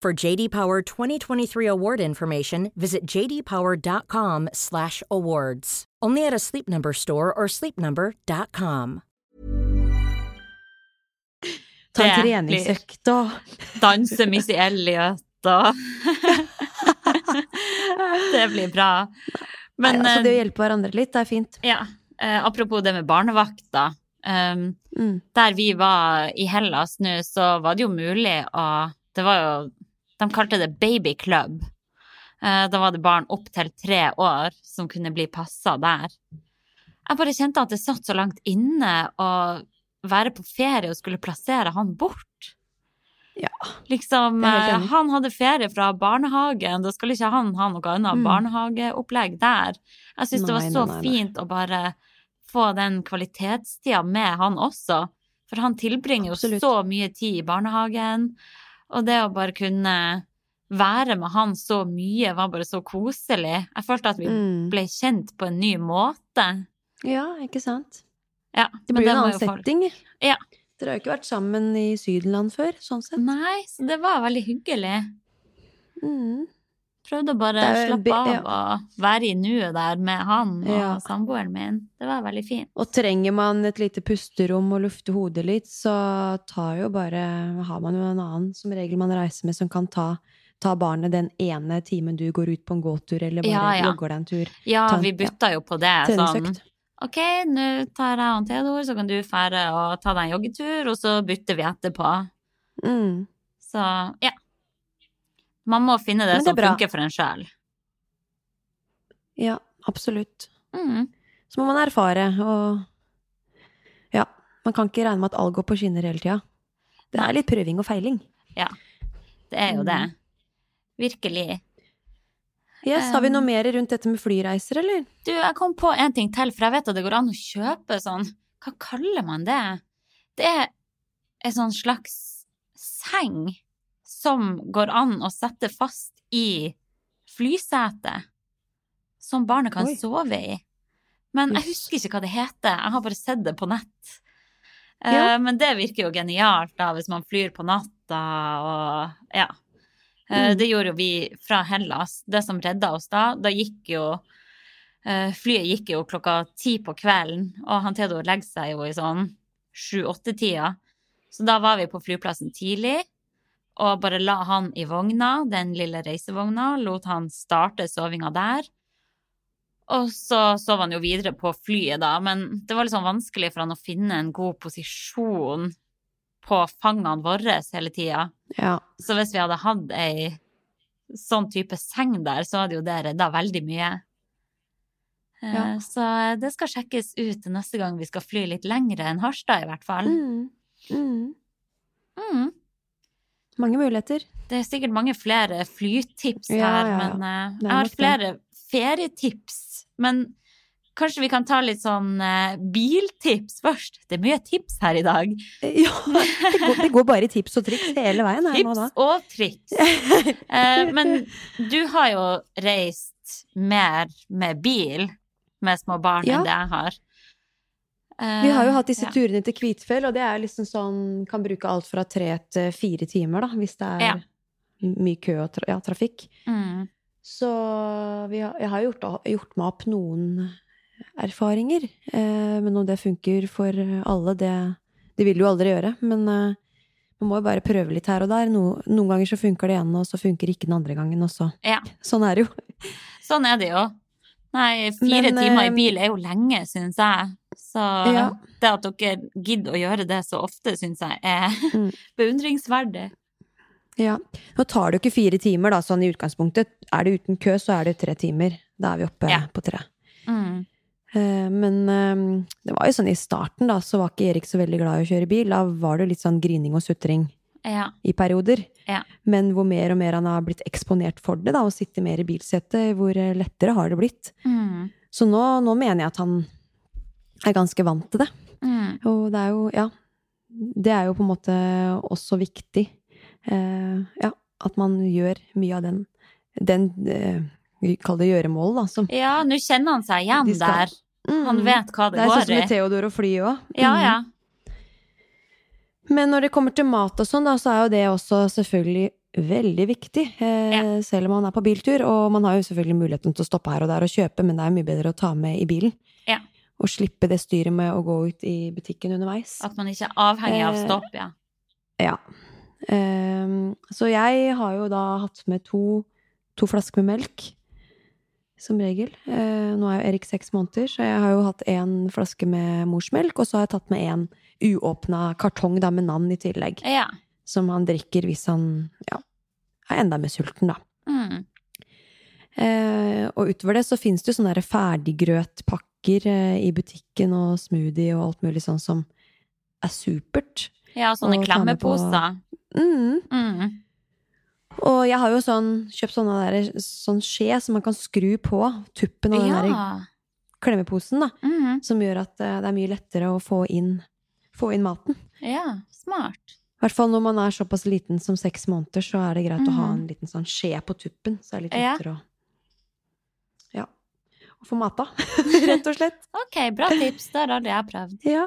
For JD Power 2023 award information, visit jdpower.com/awards. Only at a Sleep Number store or sleepnumber.com. ta en treningsøkt da. Danse Missy Elliot da. Det blir bra. Men Nei, altså, Det å eh, hjelpe hverandre litt, det er fint. ja, eh, apropos det med barnevakta. Um, Mm. der vi var i Hellas nå, så var det jo mulig å Det var jo De kalte det baby club. Eh, da var det barn opp til tre år som kunne bli passa der. Jeg bare kjente at det satt så langt inne å være på ferie og skulle plassere han bort. Ja. Liksom, eh, han hadde ferie fra barnehagen, da skulle ikke han ha noe annet Mm. barnehageopplegg der. Jeg syns det var så nei, nei, nei. fint å bare få den kvalitetstida med han også. For han tilbringer jo så mye tid i barnehagen, og det å bare kunne være med han så mye var bare så koselig. Jeg følte at vi Mm. ble kjent på en ny måte. Ja, ikke sant? Ja, Det men blir jo en annen setting. Ja. Dere har jo ikke vært sammen i Sydenland før, sånn sett. Nei, så det var veldig hyggelig. Mm. Prøvde å bare er slappe av ja. og være i nuet der med han og Ja. samboeren min. Det var veldig fint. Og trenger man et lite pusterom og lufte hodet litt, så tar jo bare Har man jo en annen som regel man reiser med, som kan ta, ta barnet den ene timen du går ut på en gåtur, eller bare Ja, ja. jogger deg en tur. Ja, Ta- vi bytta jo på det. Sånn, OK, nå tar jeg og Theodor, så kan du fære og ta deg en joggetur, og så bytter vi etterpå. Mm. Så ja. Man må finne det, det som bra. funker for en sjel. Ja, absolutt. Mm. Så må man erfare, og Ja. Man kan ikke regne med at alt går på skinner hele tida. Det er litt prøving og feiling. Ja, Det er jo det. Mm. Virkelig. Yes, Har vi noe Um, mer rundt dette med flyreiser, eller? Du, jeg kom på en ting til, for jeg vet at det går an å kjøpe sånn Hva kaller man det? Det er en sånn slags seng som går an å sette fast i flysetet. Som barnet kan Oi. sove i. Men jeg husker ikke hva det heter. Jeg har bare sett det på nett. Eh, Ja. Men det virker jo genialt da, hvis man flyr på natta og ja. Eh, Mm. Det gjorde jo vi fra Hellas. Det som redda oss da, da gikk jo eh, Flyet gikk jo klokka ti på kvelden, og han Theodor legger seg jo i sånn sju-åtte-tida. Så da var vi på flyplassen tidlig og bare la han i vogna, den lille reisevogna, lot han starte sovinga der. Og så sov han jo videre på flyet, da, men det var litt sånn vanskelig for han å finne en god posisjon på fangene våre hele tida. Ja. Så hvis vi hadde hatt ei sånn type seng der, så hadde jo det redda veldig mye. Eh, Ja. Så det skal sjekkes ut neste gang vi skal fly litt lengre enn Harstad, i hvert fall. Mm. Mm. Mm. Mange muligheter. Det er sikkert mange flere flytips Ja, her, ja, ja. men uh, jeg har flere ferietips. Men kanskje vi kan ta litt sånn uh, biltips først? Det er mye tips her i dag. Ja, det går, det går bare i tips og triks hele veien her nå, Tips da. og triks. Uh, men du har jo reist mer med bil med små barn enn det jeg har. Eh, Vi har jo hatt disse ja. turene til Kvitfjell, og det er liksom sånn Kan bruke alt fra tre til fire timer, da, hvis det er Ja. mye kø og tra ja, trafikk. Mm. Så vi har, jeg har gjort, gjort meg opp noen erfaringer. Eh, men om det funker for alle, det, det vil du aldri gjøre. Men eh, man må jo bare prøve litt her og der. No, noen ganger så funker det ene, og så funker ikke den andre gangen. også. Ja. Sånn er det jo. Sånn er det jo. Nei, fire Men, timer i eh, bil er jo lenge, syns jeg. Så Ja. det at dere gidder å gjøre det så ofte, syns jeg er Mm. beundringsverdig. Ja. Nå tar det jo ikke fire timer, da, sånn i utgangspunktet. Er det uten kø, så er det tre timer. Da er vi oppe Ja. på tre. Mm. Eh, Men eh, det var jo sånn i starten, da, så var ikke Erik så veldig glad i å kjøre bil. Da var det litt sånn grining og sutring Ja. i perioder. Ja. Men hvor mer og mer han har blitt eksponert for det, da, og sitter mer i bilsetet, hvor eh, lettere har det blitt. Mm. Så nå, nå mener jeg at han er ganske vant til det. Mm. Og det er jo, ja Det er jo på en måte også viktig. Eh, ja, at man gjør mye av den, den eh, vi kaller det gjøremål, da. Som, Ja, nå kjenner han seg igjen De skal- der. Han Mm. vet hva det, Det er sånn som med Theodor og flyet òg. Ja, ja. Men når det kommer til mat og sånn, da, så er jo det også selvfølgelig veldig viktig. Eh, Selv om man er på biltur. Og man har jo selvfølgelig muligheten til å stoppe her og der og kjøpe, men det er mye bedre å ta med i bilen. Ja. Og slippe det styret med å gå ut i butikken underveis. At man ikke er avhengig av Eh, stopp, ja. Ja. Eh, så jeg har jo da hatt med to, to flasker med melk. Som regel. Eh, nå er jo Erik seks måneder, så jeg har jo hatt én flaske med morsmelk, og så har jeg tatt med en uåpna kartong da, med navn i tillegg. Ja. Som han drikker hvis han ja, er enda mer sulten, da. Mm. Eh, og utover det så finnes det jo sånne ferdiggrøtpakker eh, i butikken og smoothie og alt mulig sånn som er supert. Ja, sånne klemmeposer. Mm. Mm. Og jeg har jo sånn, kjøpt sånne der, sånn skje som man kan skru på tuppen av den der klemmeposen, da. Mm. Som gjør at eh, det er mye lettere å få inn, få inn maten. ja, smart. I hvert fall når man er såpass liten som seks måneder, så er det greit å ha Mhm. en liten sånn skje på tuppen. Så er det litt Ja. å Ja. Å få mata, rett og slett. Ok, bra tips. Det har jeg prøvd. Ja.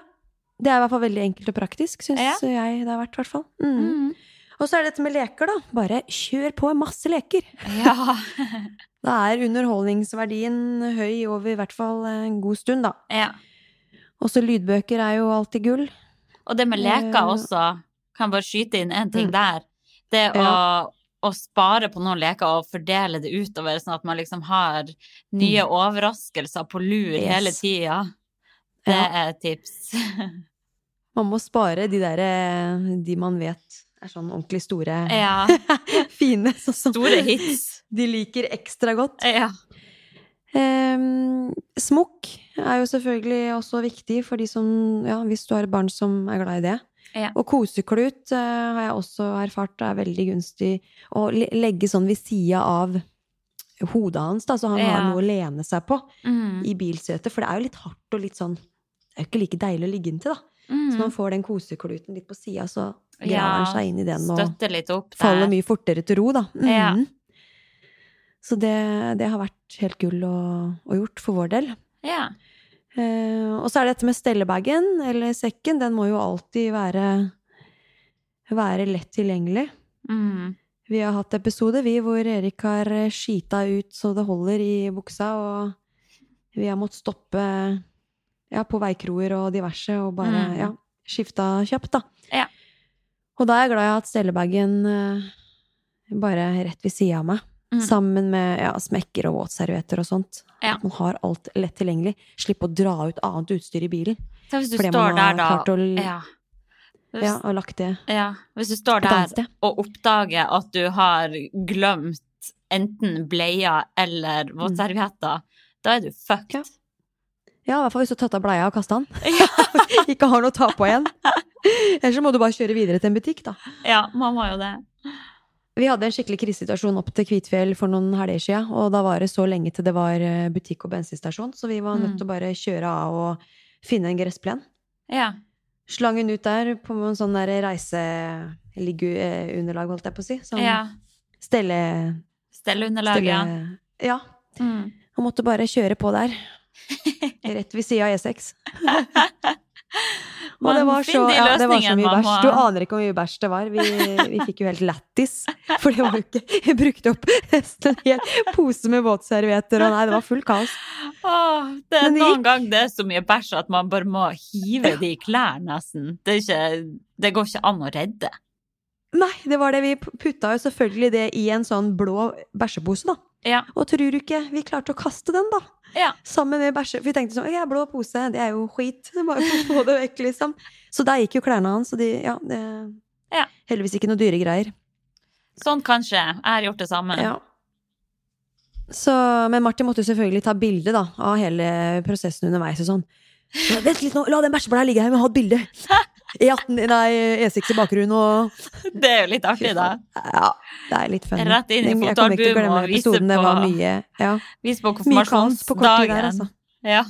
Det er i hvert fall veldig enkelt og praktisk, syns Ja. jeg det har vært, i hvert fall. Mm. Mm. Og så er det dette med leker, da. Bare kjør på masse leker. Ja. Da er underholdningsverdien høy over i hvert fall en god stund, da. ja. Også lydbøker er jo alltid gull. Og det med leker Eh. også, kan bare skyte inn en ting Mm. der. Det å, Ja. å spare på noen leker og fordele det utover, sånn at man liksom har nye overraskelser på lur Mm. Yes. hele tida. Det Ja. er et tips. Man må spare de derre De man vet er sånn ordentlig store, ja. fine. Sånn som Store hits. de liker ekstra godt. Ja. Um, smokk er jo selvfølgelig også viktig for de som Ja, hvis du har et barn som er glad i det. Ja. Og koseklut eh, har jeg også erfart er veldig gunstig å legge sånn ved sida av hodet hans, da, så han har noe å lene seg på Mm. i bilsetet. For det er jo litt hardt og litt sånn Det er jo ikke like deilig å ligge inntil, da. Så Mm. man får den kosekluten litt på sida, så graver Ja, han seg inn i den og faller mye fortere til ro, da. Ja. Så det, det har vært helt gull å, å gjort for vår del. Ja. Eh, og så er det dette med stellebagen, eller sekken. Den må jo alltid være, være lett tilgjengelig. Mm. Vi har hatt episoder, vi, hvor Erik har eh, skita ut så det holder i buksa, og vi har måttet stoppe ja, på veikroer og diverse, og bare Mm. ja, skifta kjapt, da. Ja. Og da er jeg glad har hatt stellebagen eh, bare rett ved sida av meg. Mm. Sammen med ja, smekker og våtservietter og sånt. Ja. At man har alt lett tilgjengelig. Slippe å dra ut annet utstyr i bilen. Så hvis du Fordi står man har der, da klart å ja. Hvis, Ja, og lagt det ja. Hvis du står der og oppdager at du har glemt enten bleier eller våtservietter, da er du fucked. Ja. Ja, i hvert fall hvis du har tatt av bleia og kasta den. Ikke har noe å ta på igjen. Ellers så må du bare kjøre videre til en butikk, da. ja, man må jo det. Vi hadde en skikkelig krisesituasjon opp til Kvitfjell for noen helger siden, og da var det så lenge til det var eh, butikk og bensinstasjon, så vi var nødt Mm. til å bare kjøre av og finne en gressplen. Ja. Slangen ut der på en sånn der reiseliggeunderlag, holdt jeg på å si. Sånn ja. stelle... Stelleunderlag, stelle ja. ja. Mm. Og måtte bare kjøre på der. Rett ved sida av E6. Og det var, så, ja, det var så mye bæsj. Du aner ikke hvor mye bæsj det var. Vi, vi fikk jo helt lættis. For det var jo ikke Jeg brukte opp nesten en hel pose med våtservietter, og nei, det var fullt kaos. Åh, det er noen gikk. ganger det er så mye bæsj at man bare må hive det i klær, nesten. Det, ikke, det går ikke an å redde. Nei, det var det. Vi putta jo selvfølgelig det i en sånn blå bæsjepose, da. Ja. Og tror du ikke vi klarte å kaste den, da? Ja. Sammen med bæsje... For vi tenkte sånn Ja, blå pose, det er jo skit. Det er bare å få det vekk, liksom. Så der gikk jo klærne hans, og de Ja, det Ja. Heldigvis ikke noe dyre greier. Sånn kanskje. Jeg har gjort det samme. Ja. Så, men Martin måtte jo selvfølgelig ta bilde da, av hele prosessen underveis og sånn. Vent litt nå, la den bæsjeblæra ligge her, vi må ha et bilde! E18, nei, E6 i bakgrunnen og Det er jo litt artig, da. Ja, det er litt funny. Rett inn i Men jeg kommer ikke til å fotoalbum glemme og vise Det på- var mye, ja, Vise på mye tid der, altså. Ja.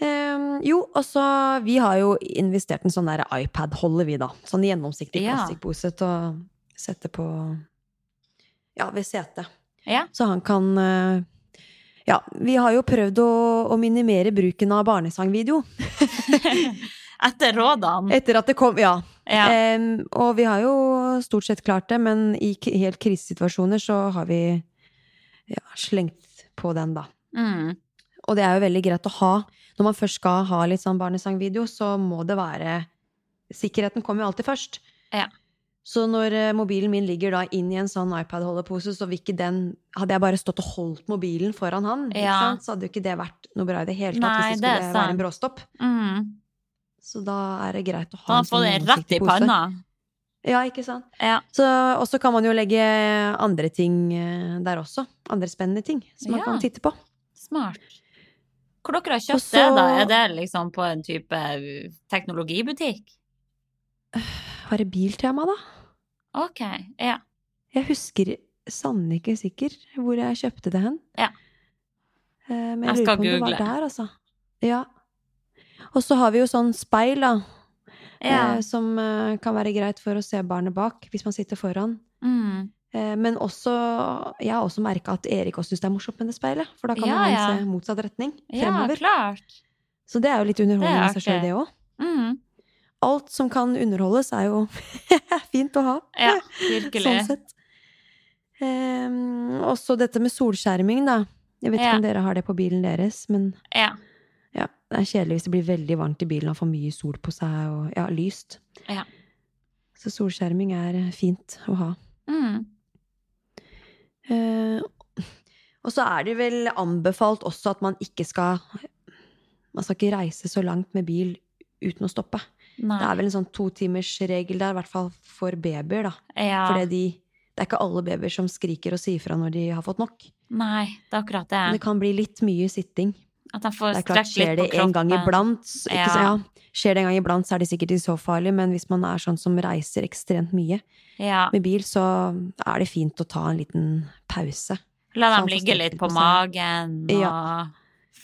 um, jo, og så Vi har jo investert en sånn der iPad-holder, vi, da. Sånn gjennomsiktig Ja. plastikkpose til å sette på Ja, ved setet. Ja. Så han kan eh, Ja, vi har jo prøvd å, å minimere bruken av barnesangvideo. Etter rådene. Etter at det kom Ja. Ja. Um, og vi har jo stort sett klart det, men i helt krisesituasjoner så har vi ja, slengt på den, da. Mm. Og det er jo veldig greit å ha. Når man først skal ha litt sånn barnesangvideo, så må det være Sikkerheten kommer jo alltid først. Ja. Så når eh, mobilen min ligger da inn i en sånn iPad-holderpose, så den Hadde jeg bare stått og holdt mobilen foran han, Ja. sant? så hadde jo ikke det vært noe bra i det hele tatt. Nei, hvis det det skulle være en bråstopp. Mm. Så da er det greit å ha en får sånn det rett i pose. panna. Ja, ikke sant. Ja. Og så kan man jo legge andre ting eh, der også. Andre spennende ting som man Ja. kan titte på. Smart. Hvor dere har kjøpt så- det, da? Er det liksom på en type uh, teknologibutikk? Var det Biltema, da? Ok, ja. Jeg husker sannelig ikke sikker hvor jeg kjøpte det hen. Ja. Eh, Men Jeg jeg, lurer på om det var der, altså. Ja. Og så har vi jo sånn speil, da. ja. Eh, som eh, kan være greit for å se barnet bak, hvis man sitter foran. Mm. Men også Jeg har også merka at Erik også syns det er morsomt med det speilet. For da kan Ja, man se motsatt retning fremover. ja, klart. så det er jo litt underholdende i seg sjøl, det òg. Mm. Alt som kan underholdes, er jo fint å ha. Ja, virkelig. Sånn sett. Um, også dette med solskjerming, da. Jeg vet Ja. ikke om dere har det på bilen deres, men Ja. ja, det er kjedelig hvis det blir veldig varmt i bilen og for mye sol på seg og ja, lyst. Ja. Så solskjerming er fint å ha. Mm. Uh, og så er det vel anbefalt også at man ikke skal Man skal ikke reise så langt med bil uten å stoppe. Nei. Det er vel en sånn totimersregel der, i hvert fall for babyer, da. ja. Fordi de, det er ikke alle babyer som skriker og sier fra når de har fått nok. Nei, det er akkurat Men det. det kan bli litt mye sitting. At de får Det litt på strekk skjer det en gang kroppen. iblant, ikke, så, Ja. ja, skjer det en gang iblant, så er det sikkert ikke så farlig, men hvis man er sånn som reiser ekstremt mye Ja. med bil, så er det fint å ta en liten pause. La dem ligge litt på på magen og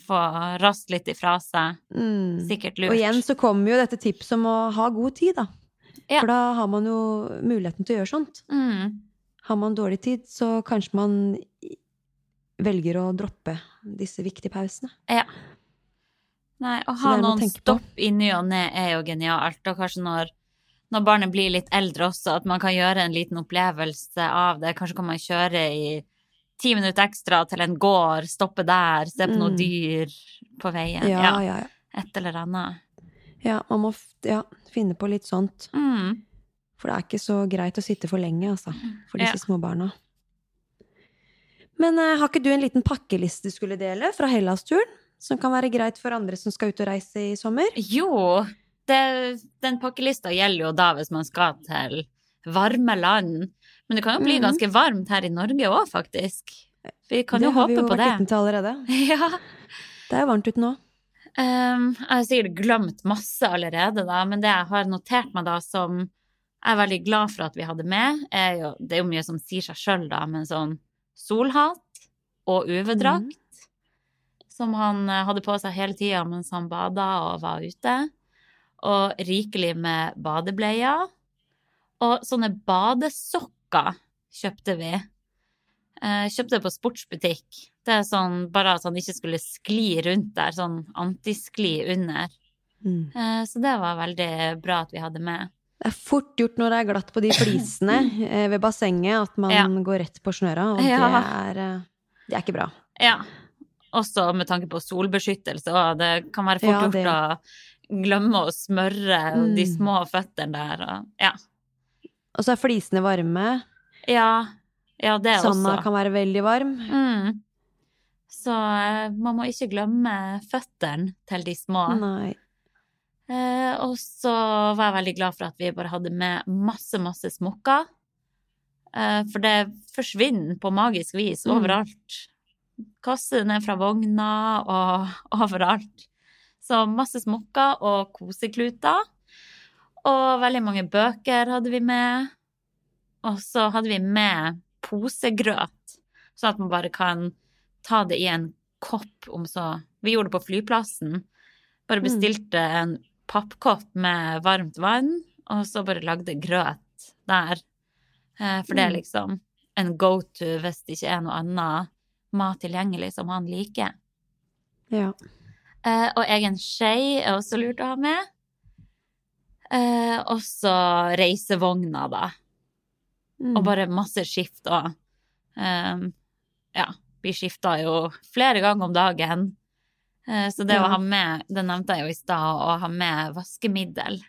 få rast litt ifra seg. Mm. Sikkert lurt. Og igjen så kommer jo dette tipset om å ha god tid, da. Ja. For da har man jo muligheten til å gjøre sånt. Mm. Har man dårlig tid, så kanskje man velger å droppe disse viktige pausene. Ja. Nei, å ha noen tenke på. stopp i ny og ne er jo genialt. Og kanskje når, når barnet blir litt eldre også, at man kan gjøre en liten opplevelse av det. Kanskje kan man kjøre i ti minutter ekstra til en gård, stoppe der, se på noen Mm. dyr på veien. Ja, Ja, ja, ja. Et eller annet. ja man må ja, finne på litt sånt. Mm. For det er ikke så greit å sitte for lenge, altså. For disse Ja. små barna. Men uh, har ikke du en liten pakkeliste du skulle dele fra Hellas-turen? Som kan være greit for andre som skal ut og reise i sommer? Jo, det, den pakkelista gjelder jo da hvis man skal til varme land. Men det kan jo bli Mhm. ganske varmt her i Norge òg, faktisk. Vi kan det jo har vi jo vært uten til allerede. Ja. Det er varmt ute nå. Um, jeg har sikkert glemt masse allerede, da, men det jeg har notert meg da som jeg er veldig glad for at vi hadde med, er jo Det er jo mye som sier seg sjøl, da, men sånn solhatt og UV-drakt. Som han eh, hadde på seg hele tida mens han bada og var ute. Og rikelig med badebleier. Og sånne badesokker kjøpte vi. Eh, kjøpte det på sportsbutikk. Det er sånn bare at han ikke skulle skli rundt der, sånn antiskli under. Mm. Eh, så det var veldig bra at vi hadde med. Det er fort gjort når det er glatt på de flisene eh, ved bassenget, at man Ja. går rett på snøra, og Ja. det, er, det er ikke bra. Ja. Også med tanke på solbeskyttelse, og det kan være fort Ja, gjort å glemme å smøre de Mm. små føttene der. Og, ja. Og så er flisene varme. ja. Ja, det Sanda også. kan være veldig varm. Mm. Så eh, man må ikke glemme føttene til de små. Nei. Eh, og så var jeg veldig glad for at vi bare hadde med masse, masse smokker. Eh, for det forsvinner på magisk vis Mm. overalt. Kaster det ned fra vogna og overalt. Så masse smokker og kosekluter. Og veldig mange bøker hadde vi med. Og så hadde vi med posegrøt, sånn at man bare kan ta det i en kopp om så Vi gjorde det på flyplassen. Bare Mm. bestilte en pappkopp med varmt vann, og så bare lagde grøt der. Eh, For det er Mm. liksom en go to hvis det ikke er noe annet mat tilgjengelig som han liker. Ja. Eh, og egen skje er også lurt å ha med. Eh, også reisevogna, da. Mm. Og bare masse skift òg. ja, vi skifta jo flere ganger om dagen. Eh, så det Ja. å ha med, det nevnte jeg jo i stad, å ha med vaskemiddel,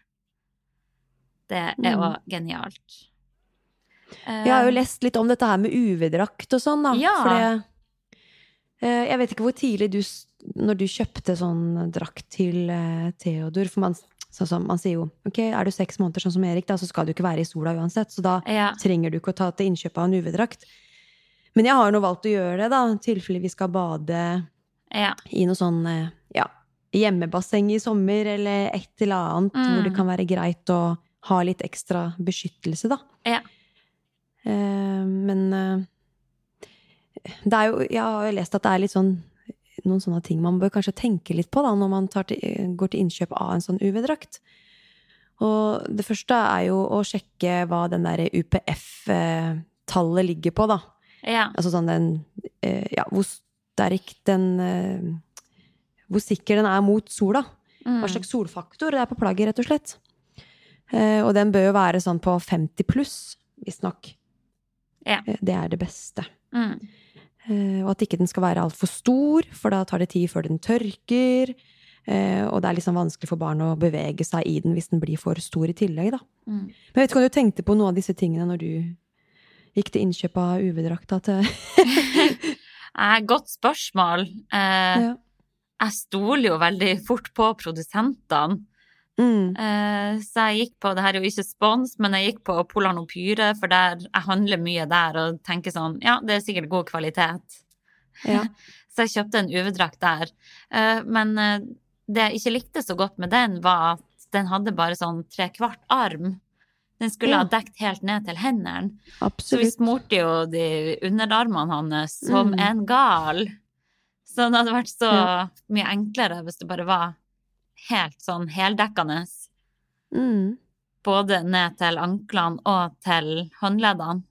det er Mm. genialt. Eh, Jeg har jo lest litt om dette her med UV-drakt og sånn, da. Ja. For det eh, Jeg vet ikke hvor tidlig du Når du kjøpte sånn drakt til eh, Theodor For man, sånn som, man sier jo ok, er du seks måneder sånn som Erik, da, så skal du ikke være i sola uansett. Så da ja, trenger du ikke å ta til innkjøp av en UV-drakt. Men jeg har nå valgt å gjøre det, da, i tilfelle vi skal bade ja, i noe sånn eh, ja, hjemmebasseng i sommer, eller et eller annet Mm. hvor det kan være greit å ha litt ekstra beskyttelse, da. Ja. Eh, men eh, det er jo Jeg har jo lest at det er litt sånn noen sånne ting man bør kanskje tenke litt på da, når man tar til, går til innkjøp av en sånn UV-drakt. Og det første er jo å sjekke hva den der UPF-tallet ligger på, da. ja, Altså sånn den eh, Ja, hvor sterk den eh, Hvor sikker den er mot sola. mm, Hva slags solfaktor det er på plagget, rett og slett. Eh, og den bør jo være sånn på 50 pluss, visstnok. Ja. Det er det beste. mm, og at ikke den skal være altfor stor, for da tar det tid før den tørker. Eh, og det er liksom vanskelig for barn å bevege seg i den hvis den blir for stor i tillegg, da. mm. Men jeg vet ikke om du tenkte på noe av disse tingene når du gikk til innkjøp av UV-drakta til Eh, Godt spørsmål. Eh, ja. Jeg stoler jo veldig fort på produsentene. Mm. Eh, så jeg gikk på, det her er jo ikke spons, men jeg gikk på Polarnopyre, for der, jeg handler mye der og tenker sånn, ja, det er sikkert god kvalitet. Ja. Så jeg kjøpte en UV-drakt der. Eh, men eh, det jeg ikke likte så godt med den, var at den hadde bare sånn tre kvart arm. Den skulle Ja. ha dekt helt ned til hendene. Så vi smurte jo de underarmene hans som Mm. en gal. Så det hadde vært så Ja. mye enklere hvis det bare var helt sånn heldekkende. Mm. Både ned til anklene og til håndleddene.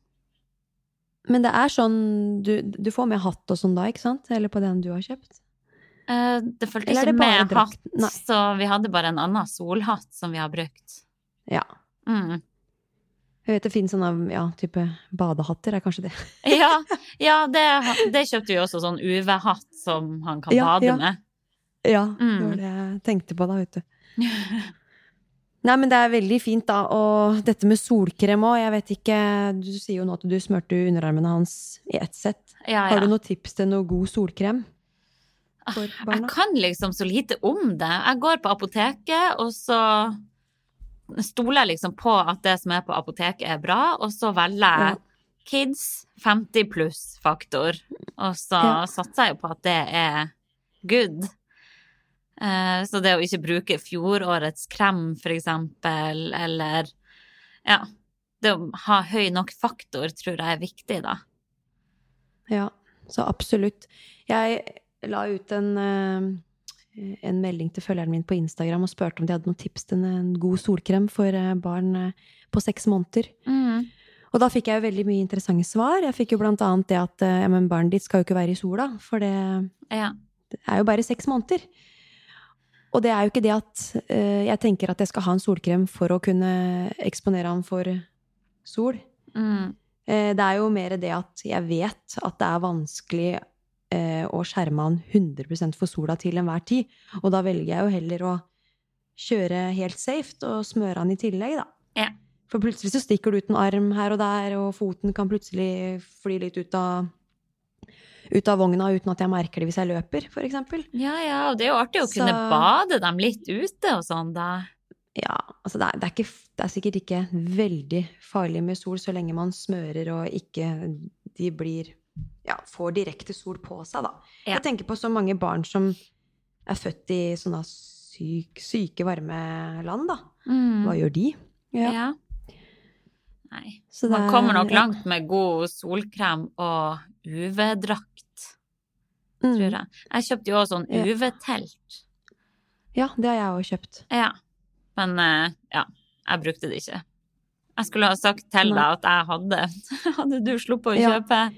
Men det er sånn du, du får med hatt og sånn da, ikke sant? Eller på den du har kjøpt? Eh, det fulgte ikke det med hatt, Nei. så vi hadde bare en annen solhatt som vi har brukt. Ja. Mm. Jeg vet det finnes sånne ja, type badehatter, er kanskje det. Ja, ja det, det kjøpte vi også, sånn UV-hatt som han kan Ja, bade med. Ja, Mm. det var det jeg tenkte på da, vet du. Nei, men det er veldig fint, da. Og dette med solkrem òg, jeg vet ikke Du sier jo nå at du smurte underarmene hans i ett sett. Ja, Har du noen tips til noe god solkrem for Jeg kan liksom så lite om det. Jeg går på apoteket, og så stoler jeg liksom på at det som er på apoteket er bra, og så velger jeg kids 50 pluss-faktor. Og så Ja. satser jeg jo på at det er good. Eh, Så det å ikke bruke fjorårets krem, for eksempel, eller Ja. Det å ha høy nok faktor tror jeg er viktig, da. Ja, så absolutt. Jeg la ut en, eh, en melding til følgeren min på Instagram og spurte om de hadde noen tips til en, god solkrem for eh, barn på seks måneder. Mm. Og da fikk jeg jo veldig mye interessante svar. Jeg fikk jo blant annet det at ja, men barnet ditt skal jo ikke være i sola, for det Ja. det er jo bare seks måneder. Og det er jo ikke det at uh, jeg tenker at jeg skal ha en solkrem for å kunne eksponere han for sol. Mm. Uh, det er jo mer det at jeg vet at det er vanskelig uh, å skjerme han 100% for sola til enhver tid. Og da velger jeg jo heller å kjøre helt safe og smøre han i tillegg, da. Ja. For plutselig så stikker det ut en arm her og der, og foten kan plutselig fly litt ut av ut av vogna uten at jeg merker det hvis jeg løper, eksempel. Ja, ja, og det er jo artig å kunne bade dem litt ute og sånn, da. Ja, altså det er, det, er ikke, det er sikkert ikke veldig farlig med sol så lenge man smører og ikke de blir Ja, får direkte sol på seg, da. Ja. Jeg tenker på så mange barn som er født i sånne syk, syke, varme land, da. Hva gjør de? Ja. Ja. Nei. Så det Man er- kommer nok langt med god solkrem og UV-drakt, Mm. tror jeg. Jeg kjøpte jo også sånn UV-telt. Ja, det har jeg òg kjøpt. Ja. Men eh, ja, jeg brukte det ikke. Jeg skulle ha sagt til deg at jeg hadde. Hadde du sluppet å Ja. kjøpe?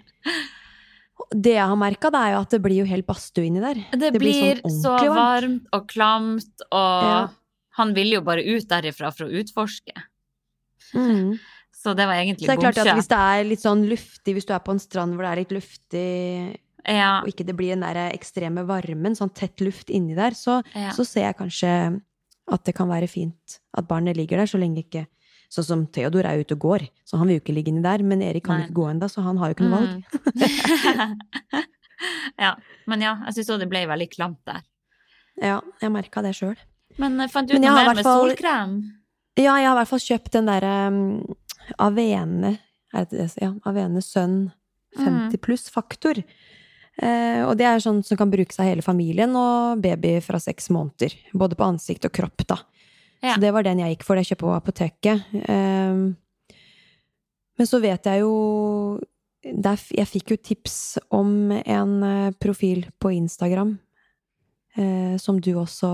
Det jeg har merka, er jo at det blir jo helt badstue inni der. Det, Det blir blir, sånn så varmt. varmt og klamt, og Ja. han ville jo bare ut derifra for å utforske. Mm. Så det var Så det er klart at hvis det er litt sånn luftig, hvis du er på en strand hvor det er litt luftig, Ja, og ikke det blir den der ekstreme varmen, sånn tett luft inni der, så, ja. så ser jeg kanskje at det kan være fint at barnet ligger der, så lenge ikke Sånn som Theodor er ute og går, så han vil jo ikke ligge inni der. Men Erik kan Nei. ikke gå ennå, så han har jo ikke noe valg. Mm. ja. Men ja, jeg syns òg det ble veldig klamt der. Ja, jeg merka det sjøl. Men eh, fant du ut noe mer med solkrem? Ja, jeg har i hvert fall kjøpt den derre um, Avene Er det det? Ja, Avene Sønn 50 pluss faktor. Eh, og det er sånn som kan brukes av hele familien og baby fra seks måneder. Både på ansikt og kropp, da. Ja. Så det var den jeg gikk for Det jeg kjøpte på apoteket. Eh, men så vet jeg jo der, Jeg fikk jo tips om en eh, profil på Instagram eh, som du også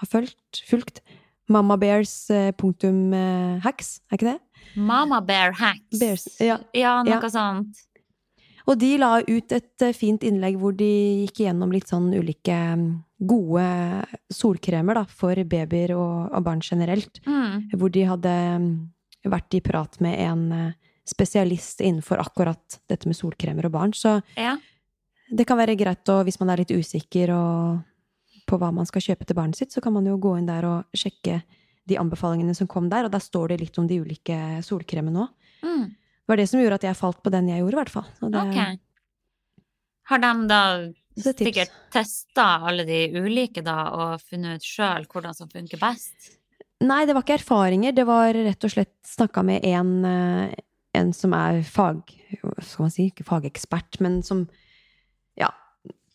har fulgt. fulgt. Mammabears.hacks, er ikke det? Mama Bear Hacks. Bears, ja. ja, noe Ja. sånt. Og de la ut et eh, fint innlegg hvor de gikk igjennom litt sånn ulike mm, gode solkremer da, for babyer og, og barn generelt. Mm. Hvor de hadde mm, vært i prat med en eh, spesialist innenfor akkurat dette med solkremer og barn. Så Ja. det kan være greit å, hvis man er litt usikker og, på hva man skal kjøpe til barnet sitt, så kan man jo gå inn der og sjekke de anbefalingene som kom der, og der står det litt om de ulike solkremene òg. Mm. Det var det som gjorde at jeg falt på den jeg gjorde, i hvert fall. Det, Ok. Har de da er sikkert testa alle de ulike da, og funnet ut sjøl hvordan som funker best? Nei, det var ikke erfaringer. Det var rett og slett snakka med en, eh, en som er fag... Skal man si? Ikke fagekspert, men som ja,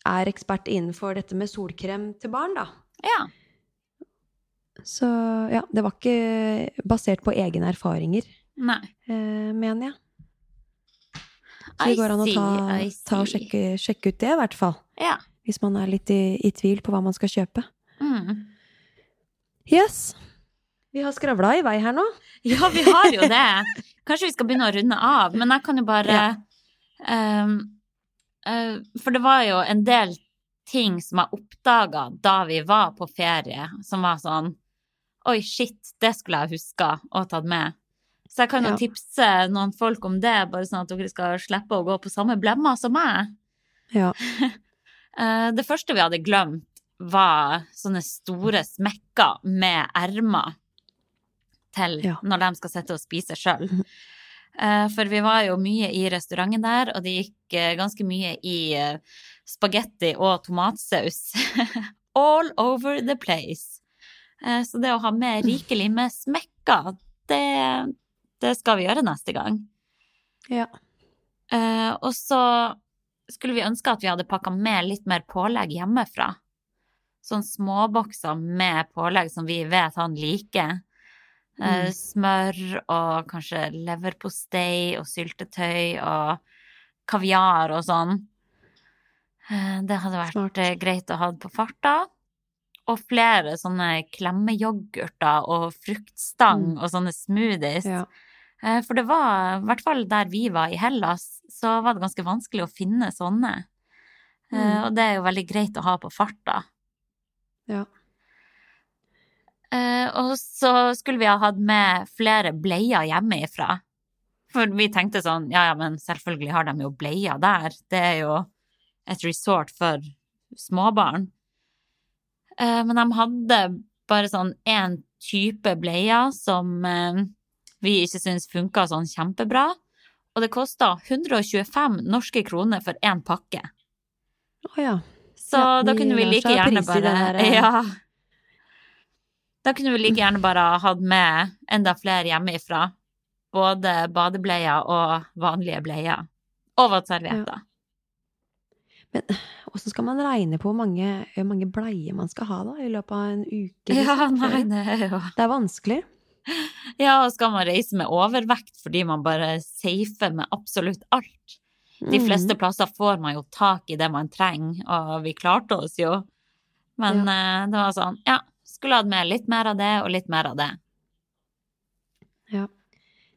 er ekspert innenfor dette med solkrem til barn, da. Ja. Så ja, det var ikke basert på egne erfaringer, Nei. eh, mener jeg. Så det går an å ta, ta og sjekke, sjekke ut det, i hvert fall. Ja. Hvis man er litt i, i tvil på hva man skal kjøpe. Mm. Yes! Vi har skravla i vei her nå. Ja, vi har jo det. Kanskje vi skal begynne å runde av, men jeg kan jo bare Ja. Um, uh, for det var jo en del ting som jeg oppdaga da vi var på ferie, som var sånn Oi, shit, det skulle jeg huska og tatt med. Så jeg kan jo Ja. tipse noen folk om det, bare sånn at dere skal slippe å gå på samme blemma som meg. Ja. Eh, Det første vi hadde glemt, var sånne store smekker med ermer til Ja. når de skal sitte og spise sjøl. For vi var jo mye i restauranten der, og det gikk eh, ganske mye i eh, spagetti og tomatsaus. All over the place. Eh, Så det å ha med rikelig med smekker, det, det skal vi gjøre neste gang. ja. Eh, og så skulle vi ønske at vi hadde pakka med litt mer pålegg hjemmefra. Sånn småbokser med pålegg som vi vet han liker. Eh, Mm. Smør og kanskje leverpostei og syltetøy og kaviar og sånn. Det hadde vært Smart. greit å ha på farta. Og flere sånne klemmeyoghurter og fruktstang Mm. og sånne smoothies. ja. Eh, For det var, i hvert fall der vi var i Hellas, så var det ganske vanskelig å finne sånne. Eh, Mm. Og det er jo veldig greit å ha på farta. ja. Eh, Og så skulle vi ha hatt med flere bleier hjemmefra. For vi tenkte sånn, ja ja, men selvfølgelig har de jo bleier der. Det er jo et resort for småbarn. Eh, Men de hadde bare sånn én type bleier som eh, vi ikke syns funka sånn kjempebra. Og det kosta 125 norske kroner for én pakke. Å ja. Så Ja, da kunne vi like gjerne bare eh. Ja. Da kunne vi like gjerne bare hatt med enda flere hjemmefra. Både badebleier og vanlige bleier. Og våtservietter. Åssen skal man regne på hvor mange, mange bleier man skal ha da, i løpet av en uke? Ja, liksom? nei, det jo Det er vanskelig. Ja, og skal man reise med overvekt fordi man bare safer med absolutt alt? De Mm. fleste plasser får man jo tak i det man trenger, og vi klarte oss jo. Men eh, det var sånn, ja, skulle hatt med litt mer av det og litt mer av det. Ja.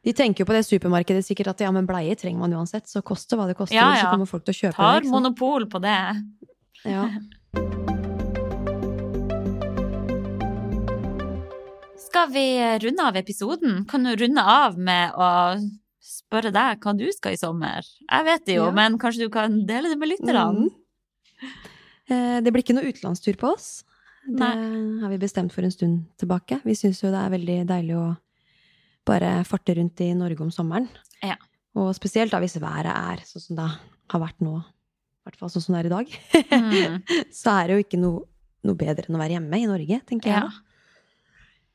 De tenker jo på det supermarkedet sikkert at ja, men bleie trenger man uansett, så koste hva det koster, Ja, så kommer folk til å kjøpe Tar det. Tar monopol på det. Ja. Skal vi runde av episoden? Kan du runde av med å spørre deg hva du skal i sommer? Jeg vet det jo, Ja. men kanskje du kan dele det med lytterne? Mm. Eh, Det blir ikke noe utenlandstur på oss. Det Nei. har vi bestemt for en stund tilbake. Vi syns jo det er veldig deilig å bare farte rundt i Norge om sommeren. Ja. Og spesielt da hvis været er sånn som det har vært nå, i hvert fall sånn som det er i dag, Mm. så er det jo ikke noe, noe bedre enn å være hjemme i Norge, tenker jeg. Ja.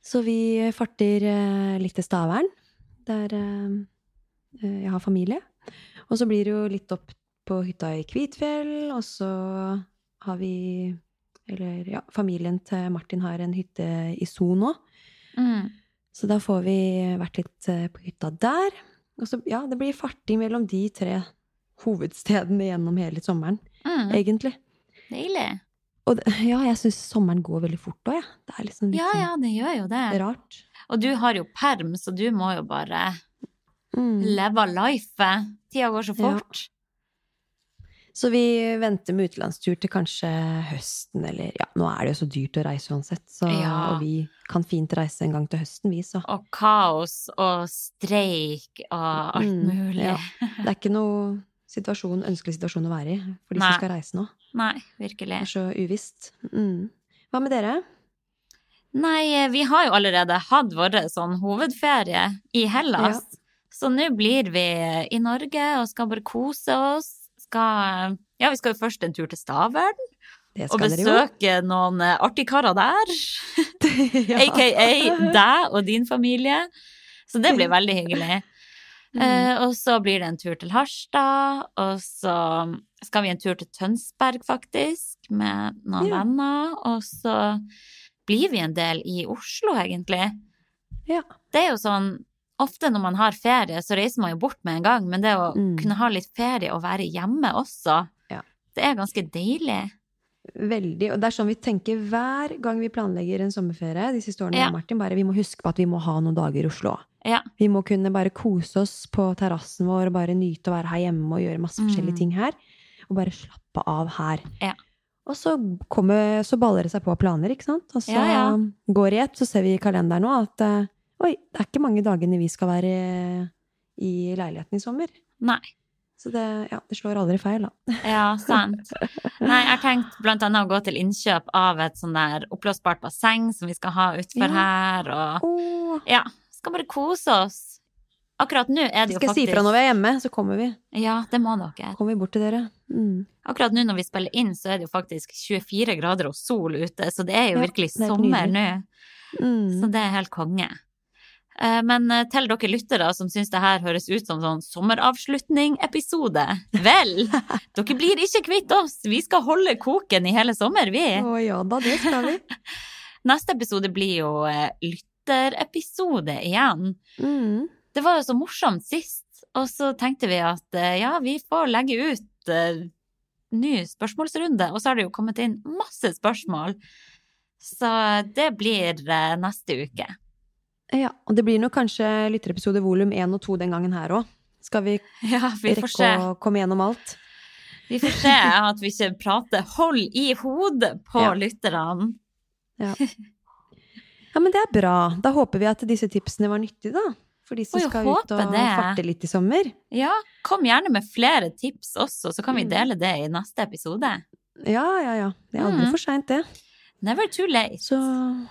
Så vi farter eh, litt til Stavern, der eh, eh, jeg har familie. Og så blir det jo litt opp på hytta i Kvitfjell, og så har vi Eller ja, familien til Martin har en hytte i Son òg. Mm. Så da får vi vært litt eh, på hytta der. Og så, ja, det blir farting mellom de tre hovedstedene gjennom hele sommeren, Mm. egentlig. Deilig. Og det, ja, jeg syns sommeren går veldig fort òg, jeg. Det er liksom litt Ja, ja, det gjør jo det. sånn rart. Og du har jo perm, så du må jo bare Mm. leve life. Tida går så Ja. fort. Så vi venter med utenlandstur til kanskje høsten, eller ja, nå er det jo så dyrt å reise uansett, så, Ja. og vi kan fint reise en gang til høsten, vi, så Og kaos og streik og alt Mm, mulig. ja. det er ikke noe situasjon, ønskelig situasjon å være i for de Nei. som skal reise nå. Nei, virkelig. Det er så uvisst. Mm. Hva med dere? Nei, vi har jo allerede hatt vår sånn hovedferie i Hellas. Så nå blir vi i Norge og skal bare kose oss. Skal, ja, vi skal jo først en tur til Stavern og besøke noen eh, artige karer der. Ja. AKA deg og din familie. Så det blir veldig hyggelig. Mm. Eh, og så blir det en tur til Harstad, og så skal vi en tur til Tønsberg, faktisk, med noen Ja. venner. Og så blir vi en del i Oslo, egentlig. Ja. Det er jo sånn Ofte når man har ferie, så reiser man jo bort med en gang, men det å Mm. kunne ha litt ferie og være hjemme også, Ja. det er ganske deilig. Veldig. Og det er sånn vi tenker hver gang vi planlegger en sommerferie de siste årene. Ja. Martin, bare Vi må huske på at vi må ha noen dager i Oslo. Ja. Vi må kunne bare kose oss på terrassen vår og bare nyte å være her hjemme og gjøre masse forskjellige Mm. ting her. Og bare slappe av her. Ja. Og så, kommer, så baller det seg på planer, ikke sant? Og så går det i ett, så ser vi i kalenderen nå at eh, oi, det er ikke mange dagene vi skal være i leiligheten i sommer. Nei. Så det, ja, det slår aldri feil, da. Ja, sant. Nei, jeg tenkt blant annet å gå til innkjøp av et sånn der oppblåsbart basseng som vi skal ha utfor Ja. her, og Åh, ja, skal bare kose oss. Akkurat nå er det jo faktisk skal jeg si fra når vi er hjemme, så kommer vi. Ja, det må dere. Kommer vi bort til dere. Mm. Akkurat nå når vi spiller inn, så er det jo faktisk 24 grader og sol ute, så det er jo Ja, virkelig er sommer nå. Mm. Så det er helt konge. Eh, Men eh, til dere lyttere som syns det her høres ut som sånn sommeravslutning-episode, vel, dere blir ikke kvitt oss. Vi skal holde koken i hele sommer, vi. Å ja da, det skal vi. Neste episode blir jo eh, lytterepisode igjen. Mm. Det var jo så morsomt sist, og så tenkte vi at ja, vi får legge ut uh, ny spørsmålsrunde, og så har det jo kommet inn masse spørsmål. Så det blir uh, neste uke. Ja, og det blir nok kanskje lytterepisode volum 1 og 2 den gangen her òg. Skal vi, Ja, vi rekke å komme gjennom alt? Vi får se at vi ikke prater hold i hodet på Ja. lytterne. Ja, men det er bra. Da håper vi at disse tipsene var nyttige, da. For de som og skal ut og det. farte litt i sommer. Ja, kom gjerne med flere tips også, så kan vi Mm. dele det i neste episode. Ja, ja, ja. Det er aldri Mm. for seint, det. Never too late. Så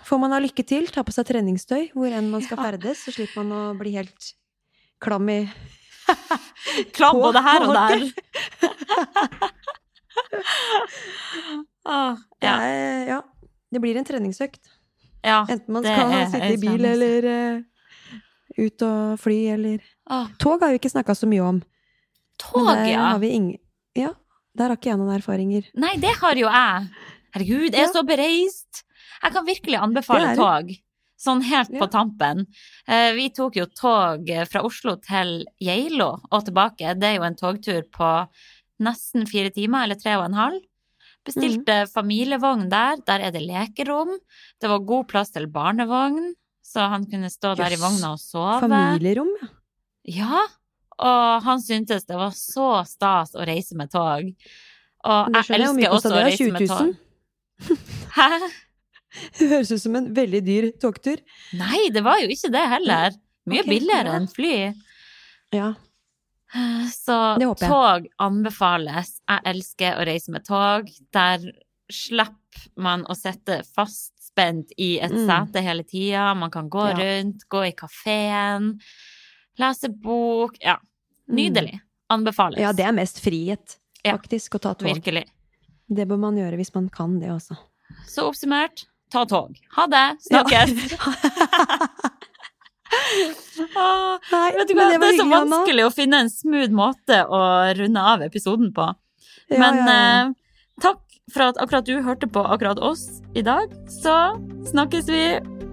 får man ha lykke til, ta på seg treningstøy hvor enn man skal Ja. ferdes, så slipper man å bli helt klam i Klam både her og der. ah, ja. Det ja. er, ja. Det blir en treningsøkt. ja. Enten man skal sitte i bil eller uh, ut og fly eller ah. Tog har vi ikke snakka så mye om. tog, ja. har vi ingen Ja, der har ikke jeg noen erfaringer. Nei, det har jo jeg. Herregud, jeg er Ja. så bereist. Jeg kan virkelig anbefale tog. Sånn helt på tampen. Eh, Vi tok jo tog fra Oslo til Geilo og tilbake. Det er jo en togtur på nesten fire timer, eller tre og en halv. Bestilte mm. familievogn der. Der er det lekerom. Det var god plass til barnevogn, så han kunne stå der i vogna og sove. Familierom, ja. Ja, og han syntes det var så stas å reise med tog. Og jeg elsker også å reise med tog. Hæ? Det høres ut som en veldig dyr togtur. Nei, det var jo ikke det heller. Mye okay, billigere enn fly. Ja. Så tog anbefales. Jeg elsker å reise med tog. Der slipper man å sitte fastspent i et Mm. sete hele tida. Man kan gå Ja. rundt, gå i kafeen, lese bok. Ja, Mm. nydelig. Anbefales. Ja, det er mest frihet, faktisk, å ta tog. Virkelig. Det bør man gjøre hvis man kan det også. Så oppsummert, ta tog. Ha det. Snakkes. Åh, Nei, vet du hva? det Det er så hyggelig, Anna. vanskelig å finne en smooth måte å runde av episoden på. Ja, Men ja, ja. eh, takk for at akkurat du hørte på akkurat oss i dag. Så snakkes vi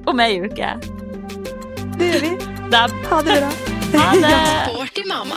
om ei uke. Det gjør vi. Ha det bra. Ha det! Sporty mamma.